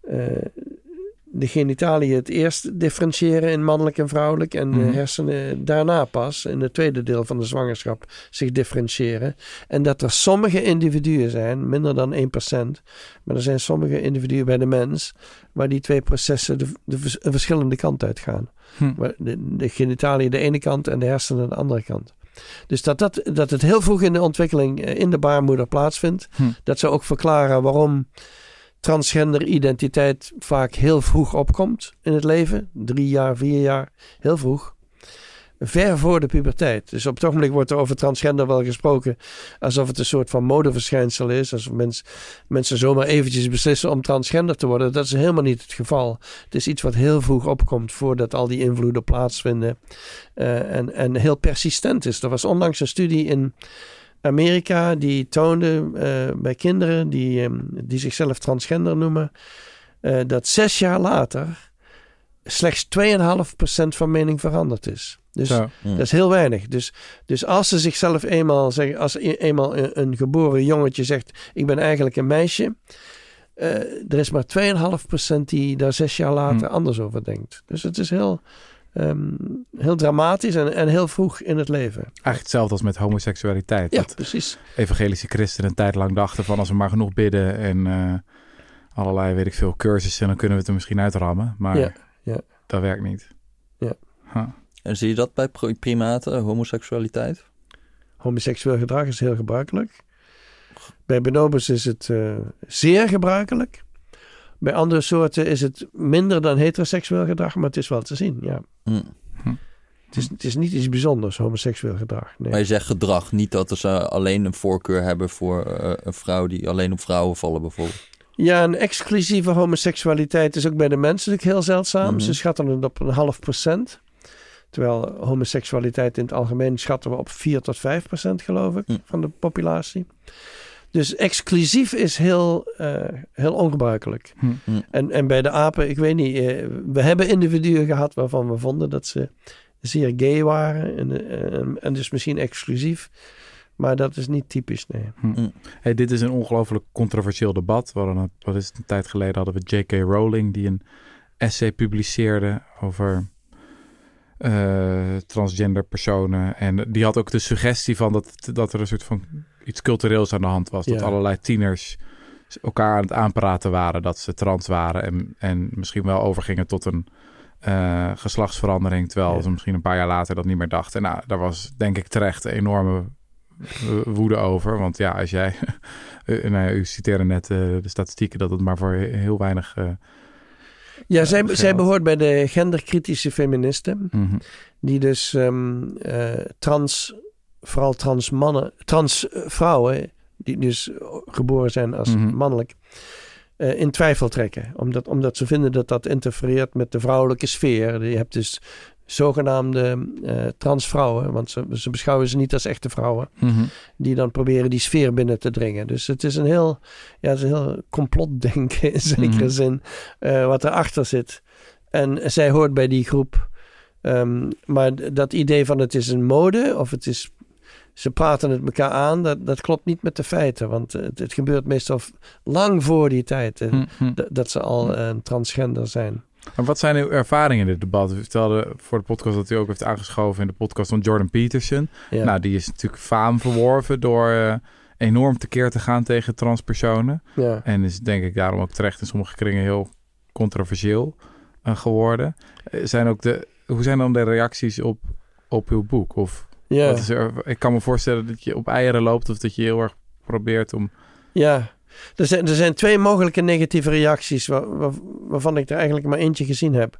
uh, de genitaliën het eerst differentiëren in mannelijk en vrouwelijk. En de mhm. hersenen daarna pas, in het tweede deel van de zwangerschap, zich differentiëren. En dat er sommige individuen zijn, minder dan 1%, maar er zijn sommige individuen bij de mens, waar die twee processen de, verschillende kant uitgaan. Hm. De, de genitaliën de ene kant en de hersenen de andere kant. Dus dat, dat, dat het heel vroeg in de ontwikkeling eh, in de baarmoeder plaatsvindt. Hm. Dat zou ook verklaren waarom transgender identiteit vaak heel vroeg opkomt in het leven. Drie jaar, vier jaar, heel vroeg. Ver voor de puberteit. Dus op het ogenblik wordt er over transgender wel gesproken alsof het een soort van modeverschijnsel is. Alsof mens, mensen zomaar eventjes beslissen om transgender te worden. Dat is helemaal niet het geval. Het is iets wat heel vroeg opkomt voordat al die invloeden plaatsvinden. Uh, en, en heel persistent is. Er was onlangs een studie in Amerika die toonde uh, bij kinderen die, um, die zichzelf transgender noemen, uh, dat zes jaar later slechts 2,5% van mening veranderd is. Dus ja. dat is heel weinig. Dus, dus als ze zichzelf eenmaal zeggen, als eenmaal een, een geboren jongetje zegt: Ik ben eigenlijk een meisje. Uh, er is maar 2,5% die daar zes jaar later hm. anders over denkt. Dus het is heel, Um, heel dramatisch en, en heel vroeg in het leven. Eigenlijk hetzelfde als met homoseksualiteit. Ja, precies. Evangelische christenen een tijd lang dachten van als we maar genoeg bidden en uh, allerlei, weet ik veel, cursussen, dan kunnen we het er misschien uitrammen. Maar ja, ja. dat werkt niet. Ja. Huh. En zie je dat bij primaten, homoseksualiteit? Homoseksueel gedrag is heel gebruikelijk. Bij bonobos is het uh, zeer gebruikelijk. Bij andere soorten is het minder dan heteroseksueel gedrag, maar het is wel te zien, ja. Mm. Het, is, het is niet iets bijzonders, homoseksueel gedrag. Nee. Maar je zegt gedrag, niet dat ze alleen een voorkeur hebben voor uh, een vrouw die alleen op vrouwen vallen bijvoorbeeld. Ja, een exclusieve homoseksualiteit is ook bij de mensen natuurlijk heel zeldzaam. Mm Ze schatten het op een half procent. Terwijl homoseksualiteit in het algemeen schatten we op 4 tot 5 procent, geloof ik, mm. van de populatie. Dus exclusief is heel, uh, heel ongebruikelijk. Hm. hm. En, en bij de apen, ik weet niet, uh, we hebben individuen gehad waarvan we vonden dat ze zeer gay waren. En, uh, en dus misschien exclusief. Maar dat is niet typisch, nee. Hm. Hey, dit is een ongelooflijk controversieel debat. We hadden, wat is het, een tijd geleden hadden we J.K. Rowling die een essay publiceerde over uh, transgender personen. En die had ook de suggestie van dat, dat er een soort van iets cultureels aan de hand was. Dat allerlei tieners elkaar aan het aanpraten waren dat ze trans waren. En, en misschien wel overgingen tot een uh, geslachtsverandering. Terwijl ze misschien een paar jaar later dat niet meer dachten. Nou, daar was denk ik terecht een enorme woede over. Want ja, als jij... [LAUGHS] nou, u citeerde net de statistieken dat het maar voor heel weinig ja, zij, zij behoort bij de genderkritische feministen. Mhm. Die dus um, uh, trans, vooral trans mannen, trans vrouwen, die dus geboren zijn als mhm. mannelijk, uh, in twijfel trekken. Omdat, omdat ze vinden dat dat interfereert met de vrouwelijke sfeer. Je hebt dus zogenaamde uh, transvrouwen, want ze, ze, beschouwen ze niet als echte vrouwen, mhm. die dan proberen die sfeer binnen te dringen. Dus het is een heel, ja, het is een heel complotdenken in zekere mm -hmm. zin, uh, wat erachter zit. En zij hoort bij die groep. Um, maar dat idee van het is een mode of het is ze praten het elkaar aan, dat, dat klopt niet met de feiten. Want het, het gebeurt meestal lang voor die tijd mm -hmm. dat ze al uh, transgender zijn. Maar wat zijn uw ervaringen in dit debat? U vertelde voor de podcast dat u ook heeft aangeschoven in de podcast van Jordan Peterson. Ja. Nou, die is natuurlijk faam verworven door uh, enorm tekeer te gaan tegen transpersonen. Ja. En is denk ik daarom ook terecht in sommige kringen heel controversieel uh, geworden. Zijn ook de, hoe zijn dan de reacties op, op uw boek? Of Ja, is er, ik kan me voorstellen dat je op eieren loopt of dat je heel erg probeert om... ja. Er zijn, er zijn twee mogelijke negatieve reacties waar- waar- waarvan ik er eigenlijk maar eentje gezien heb.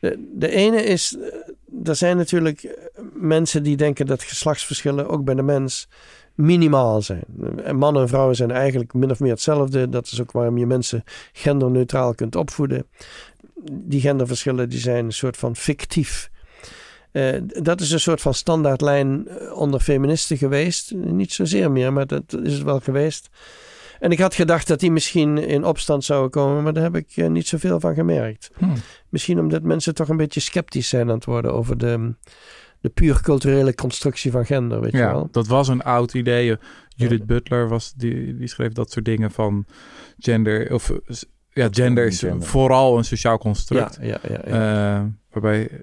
De, de ene is, eh, er zijn natuurlijk eh, mensen die denken dat geslachtsverschillen ook bij de mens minimaal zijn. En mannen en vrouwen zijn eigenlijk min of meer hetzelfde. Dat is ook waarom je mensen genderneutraal kunt opvoeden. Die genderverschillen die zijn een soort van fictief. Eh, dat is een soort van standaardlijn eh, onder feministen geweest. Niet zozeer meer, maar dat is het wel geweest. En ik had gedacht dat die misschien in opstand zouden komen, maar daar heb ik eh, niet zoveel van gemerkt. Hmm. Misschien omdat mensen toch een beetje sceptisch zijn aan het worden over de, de puur culturele constructie van gender, weet je Ja, wel. dat was een oud idee. Judith Butler was die, die schreef dat soort dingen van gender. Of ja, gender is Gender. vooral een sociaal construct. Ja, ja, ja. ja. Eh, waarbij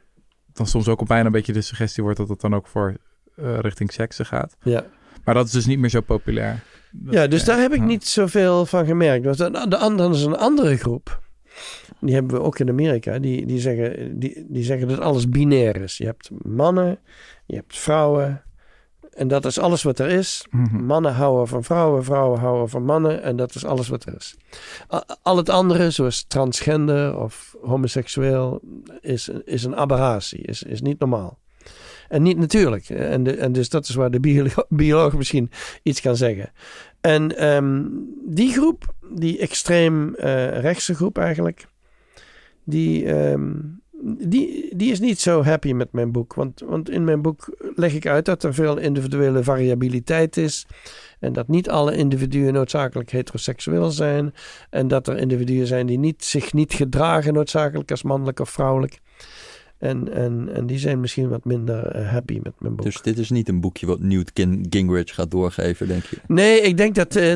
dan soms ook op bijna een beetje de suggestie wordt dat het dan ook voor eh, richting seksen gaat. ja. Maar dat is dus niet meer zo populair. Dat- ja dus daar heb ik niet zoveel van gemerkt. Want de, de andere is een andere groep. Die hebben we ook in Amerika. Die, die, zeggen, die, die zeggen dat alles binair is. Je hebt mannen, je hebt vrouwen. En dat is alles wat er is. Mhm. Mannen houden van vrouwen, vrouwen houden van mannen en dat is alles wat er is. Al het andere, zoals transgender of homoseksueel, is, is een aberratie, is, is niet normaal. En niet natuurlijk. En, de, en dus dat is waar de biolo- [LAUGHS] bioloog misschien iets kan zeggen. En ehm, die groep, die extreem eh, rechtse groep eigenlijk, die, ehm, die, die is niet zo happy met mijn boek. Want, want in mijn boek leg ik uit dat er veel individuele variabiliteit is. En dat niet alle individuen noodzakelijk heteroseksueel zijn. En dat er individuen zijn die niet, zich niet gedragen noodzakelijk als mannelijk of vrouwelijk. En, en, en die zijn misschien wat minder eh, happy met mijn boek. Dus dit is niet een boekje wat Newt Gin- Gingrich gaat doorgeven, denk je? Nee, ik denk dat eh,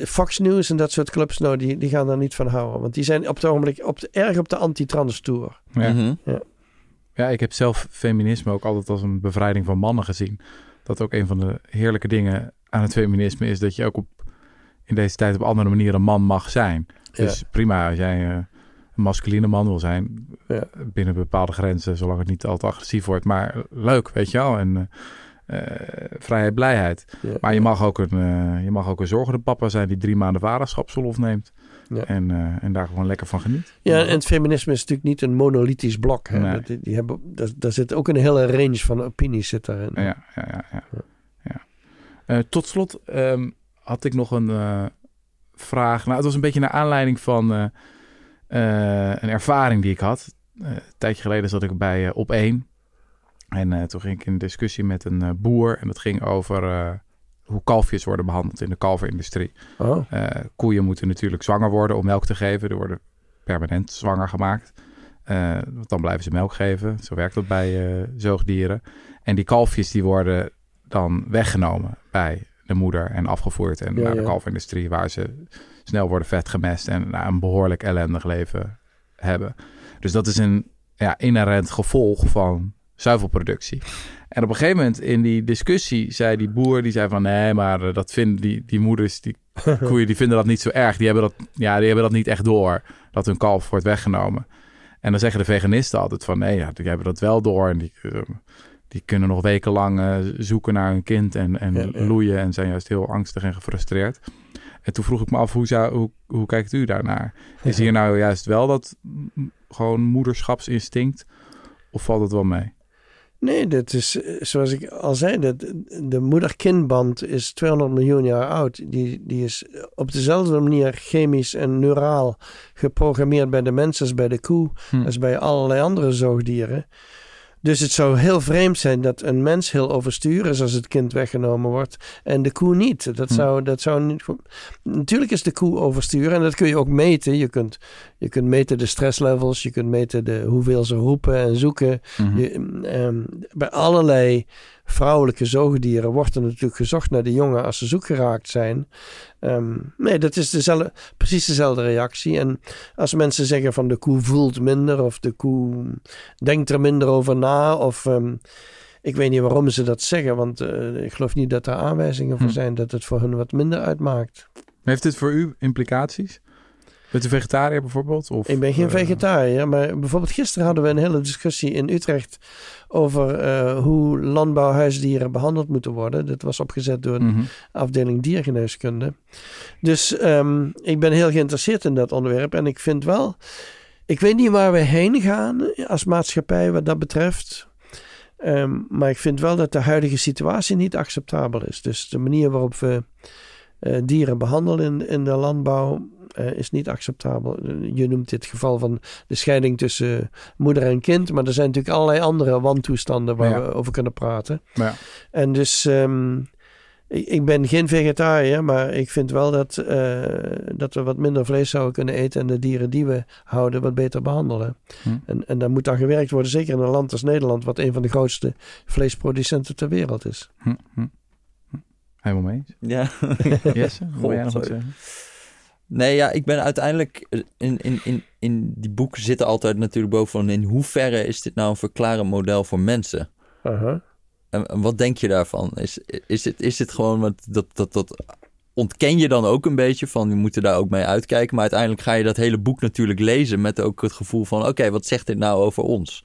eh, Fox News en dat soort clubs, nou, die, die gaan daar niet van houden. Want die zijn op het ogenblik op de, erg op de anti-trans tour. Ja. Mhm. Ja, ik heb zelf feminisme ook altijd als een bevrijding van mannen gezien. Dat ook een van de heerlijke dingen aan het feminisme is dat je ook op, in deze tijd op andere manieren een man mag zijn. Dus prima als jij eh, masculine man wil zijn, Ja. binnen bepaalde grenzen, zolang het niet al te agressief wordt. Maar leuk, weet je wel. En eh, vrijheid, blijheid. Ja. Maar je mag, ook een, eh, je mag ook een zorgende papa zijn die drie maanden vaderschapsverlof neemt. Ja. En, en daar gewoon lekker van geniet. Ja, en het feminisme is natuurlijk niet een monolithisch blok. Hè. Nee. Die, hebben, daar, daar zit ook een hele range van opinies zit daarin. Ja, ja, ja. ja. ja. Tot slot ehm, had ik nog een vraag. Nou, het was een beetje naar aanleiding van een ervaring die ik had. Eh, een tijdje geleden zat ik bij eh, Op 1. En eh, toen ging ik in discussie met een eh, boer. En dat ging over eh, hoe kalfjes worden behandeld in de kalverindustrie. Oh, Eh, koeien moeten natuurlijk zwanger worden om melk te geven. Er worden permanent zwanger gemaakt. Eh, want dan blijven ze melk geven. Zo werkt dat bij eh, zoogdieren. En die kalfjes die worden dan weggenomen bij de moeder en afgevoerd en Ja, naar de kalfindustrie waar ze snel worden vetgemest en nou, een behoorlijk ellendig leven hebben. Dus dat is een ja, inherent gevolg van zuivelproductie. En op een gegeven moment in die discussie zei die boer, die zei van nee, maar eh, dat vinden die, die moeders, die [LAUGHS] koeien, die vinden dat niet zo erg. Die hebben dat, ja, die hebben dat niet echt door, dat hun kalf wordt weggenomen. En dan zeggen de veganisten altijd van nee, ja, die hebben dat wel door. En die, eh, die kunnen nog wekenlang eh, zoeken naar hun kind en, en Ja, ja. loeien en zijn juist heel angstig en gefrustreerd. En toen vroeg ik me af, hoe, zou, hoe, hoe kijkt u daarnaar? Is hier nou juist wel dat gewoon moederschapsinstinct of valt het wel mee? Nee, dat is eh, zoals ik al zei, dat de moeder-kindband is 200 miljoen jaar oud. Die, die is op dezelfde manier chemisch en neuraal geprogrammeerd bij de mens als bij de koe, Hm. als bij allerlei andere zoogdieren. Dus het zou heel vreemd zijn dat een mens heel overstuur is als het kind weggenomen wordt en de koe niet. Dat Hm. zou, dat zou niet. Natuurlijk is de koe overstuur en dat kun je ook meten. Je kunt, je kunt meten de stresslevels, je kunt meten de, hoeveel ze roepen en zoeken. Je, ehm, bij allerlei vrouwelijke zoogdieren wordt er natuurlijk gezocht naar de jongen als ze zoek geraakt zijn. Ehm, nee, dat is dezelfde, precies dezelfde reactie. En als mensen zeggen van de koe voelt minder of de koe denkt er minder over na of... ehm, ik weet niet waarom ze dat zeggen, want eh, ik geloof niet dat er aanwijzingen voor Hm. zijn dat het voor hun wat minder uitmaakt. Heeft dit voor u implicaties? Bent u vegetariër bijvoorbeeld? Of, Ik ben geen eh, vegetariër, maar bijvoorbeeld gisteren hadden we een hele discussie in Utrecht over eh, hoe landbouwhuisdieren behandeld moeten worden. Dat was opgezet door een mhm. afdeling diergeneeskunde. Dus ehm, ik ben heel geïnteresseerd in dat onderwerp en ik vind wel, ik weet niet waar we heen gaan als maatschappij wat dat betreft. Ehm, maar ik vind wel dat de huidige situatie niet acceptabel is. Dus de manier waarop we eh, dieren behandelen in, in de landbouw eh, is niet acceptabel. Je noemt dit geval van de scheiding tussen moeder en kind. Maar er zijn natuurlijk allerlei andere wantoestanden waar Ja. we over kunnen praten. Maar ja. En dus ehm, ik, ik ben geen vegetariër, maar ik vind wel dat, eh, dat we wat minder vlees zouden kunnen eten en de dieren die we houden wat beter behandelen. Hm. En, en daar moet aan gewerkt worden, zeker in een land als Nederland, wat een van de grootste vleesproducenten ter wereld is. Hm, hm, hm. Helemaal mee eens. Ja. [LAUGHS] Jesse, wil jij nog wat sorry. zeggen? Nee, ja, ik ben uiteindelijk... In, in, in, in die boeken zitten altijd natuurlijk bovenaan... in hoeverre is dit nou een verklarend model voor mensen? En, en wat denk je daarvan? Is, is, het, is het gewoon... wat dat, dat, dat ontken je dan ook een beetje van... we moeten daar ook mee uitkijken. Maar uiteindelijk ga je dat hele boek natuurlijk lezen... met ook het gevoel van... oké, wat zegt dit nou over ons?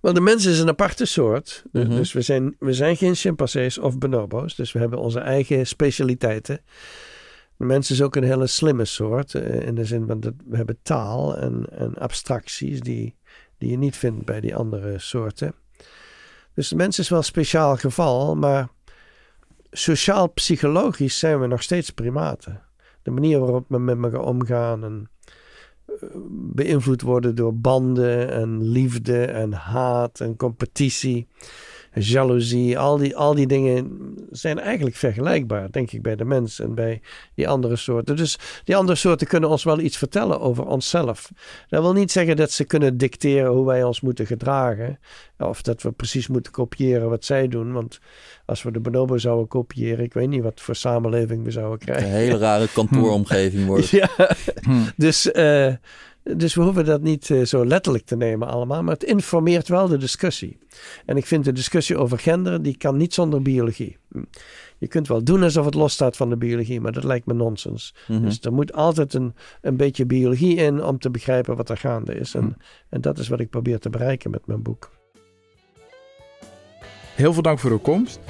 Wel, de mens is een aparte soort. Dus, Mhm. dus we, zijn, we zijn geen chimpansees of bonobo's. Dus we hebben onze eigen specialiteiten. De mens is ook een hele slimme soort. eh, In de zin van dat we hebben taal en, en abstracties die, die je niet vindt bij die andere soorten. Dus de mens is wel een speciaal geval, maar sociaal-psychologisch zijn we nog steeds primaten. De manier waarop we met elkaar omgaan en eh, beïnvloed worden door banden en liefde en haat en competitie, jaloezie. Al die, al die dingen zijn eigenlijk vergelijkbaar, denk ik, bij de mens en bij die andere soorten. Dus die andere soorten kunnen ons wel iets vertellen over onszelf. Dat wil niet zeggen dat ze kunnen dicteren hoe wij ons moeten gedragen. Of dat we precies moeten kopiëren wat zij doen. Want als we de bonobo zouden kopiëren, ik weet niet wat voor samenleving we zouden Een krijgen. hele rare [LAUGHS] kantooromgeving wordt. Ja, Hm. dus, eh, dus we hoeven dat niet eh, zo letterlijk te nemen allemaal. Maar het informeert wel de discussie. En ik vind de discussie over gender, die kan niet zonder biologie. Hm. Je kunt wel doen alsof het losstaat van de biologie, maar dat lijkt me nonsens. Mhm. Dus er moet altijd een, een beetje biologie in om te begrijpen wat er gaande is. En, Hm. en dat is wat ik probeer te bereiken met mijn boek. Heel veel dank voor uw komst.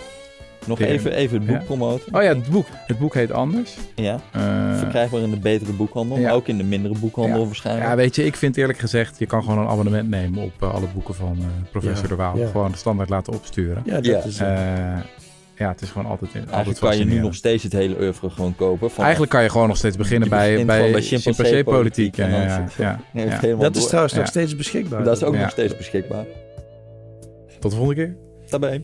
Nog even, even het boek Ja. promoten. Oh ja, het boek. Het boek heet anders. Ja, Eh, verkrijgbaar in de betere boekhandel. ja. Maar ook in de mindere boekhandel Ja. waarschijnlijk. ja, weet je, ik vind eerlijk gezegd, je kan gewoon een abonnement nemen op eh, alle boeken van eh, professor Ja, de Waal. ja. Gewoon standaard laten opsturen. Ja, dat Ja. is... ja, het is gewoon altijd, altijd Eigenlijk kan je nu nog steeds het hele oeuvre gewoon kopen. Van, Eigenlijk kan je gewoon nog steeds beginnen bij, bij, bij chimpansee-politiek. chimpansee-politiek en Ja, ja, [LAUGHS] Nee, dat is trouwens nog steeds beschikbaar. Dat is ook Ja. nog steeds beschikbaar. Tot de volgende keer. Daarbij.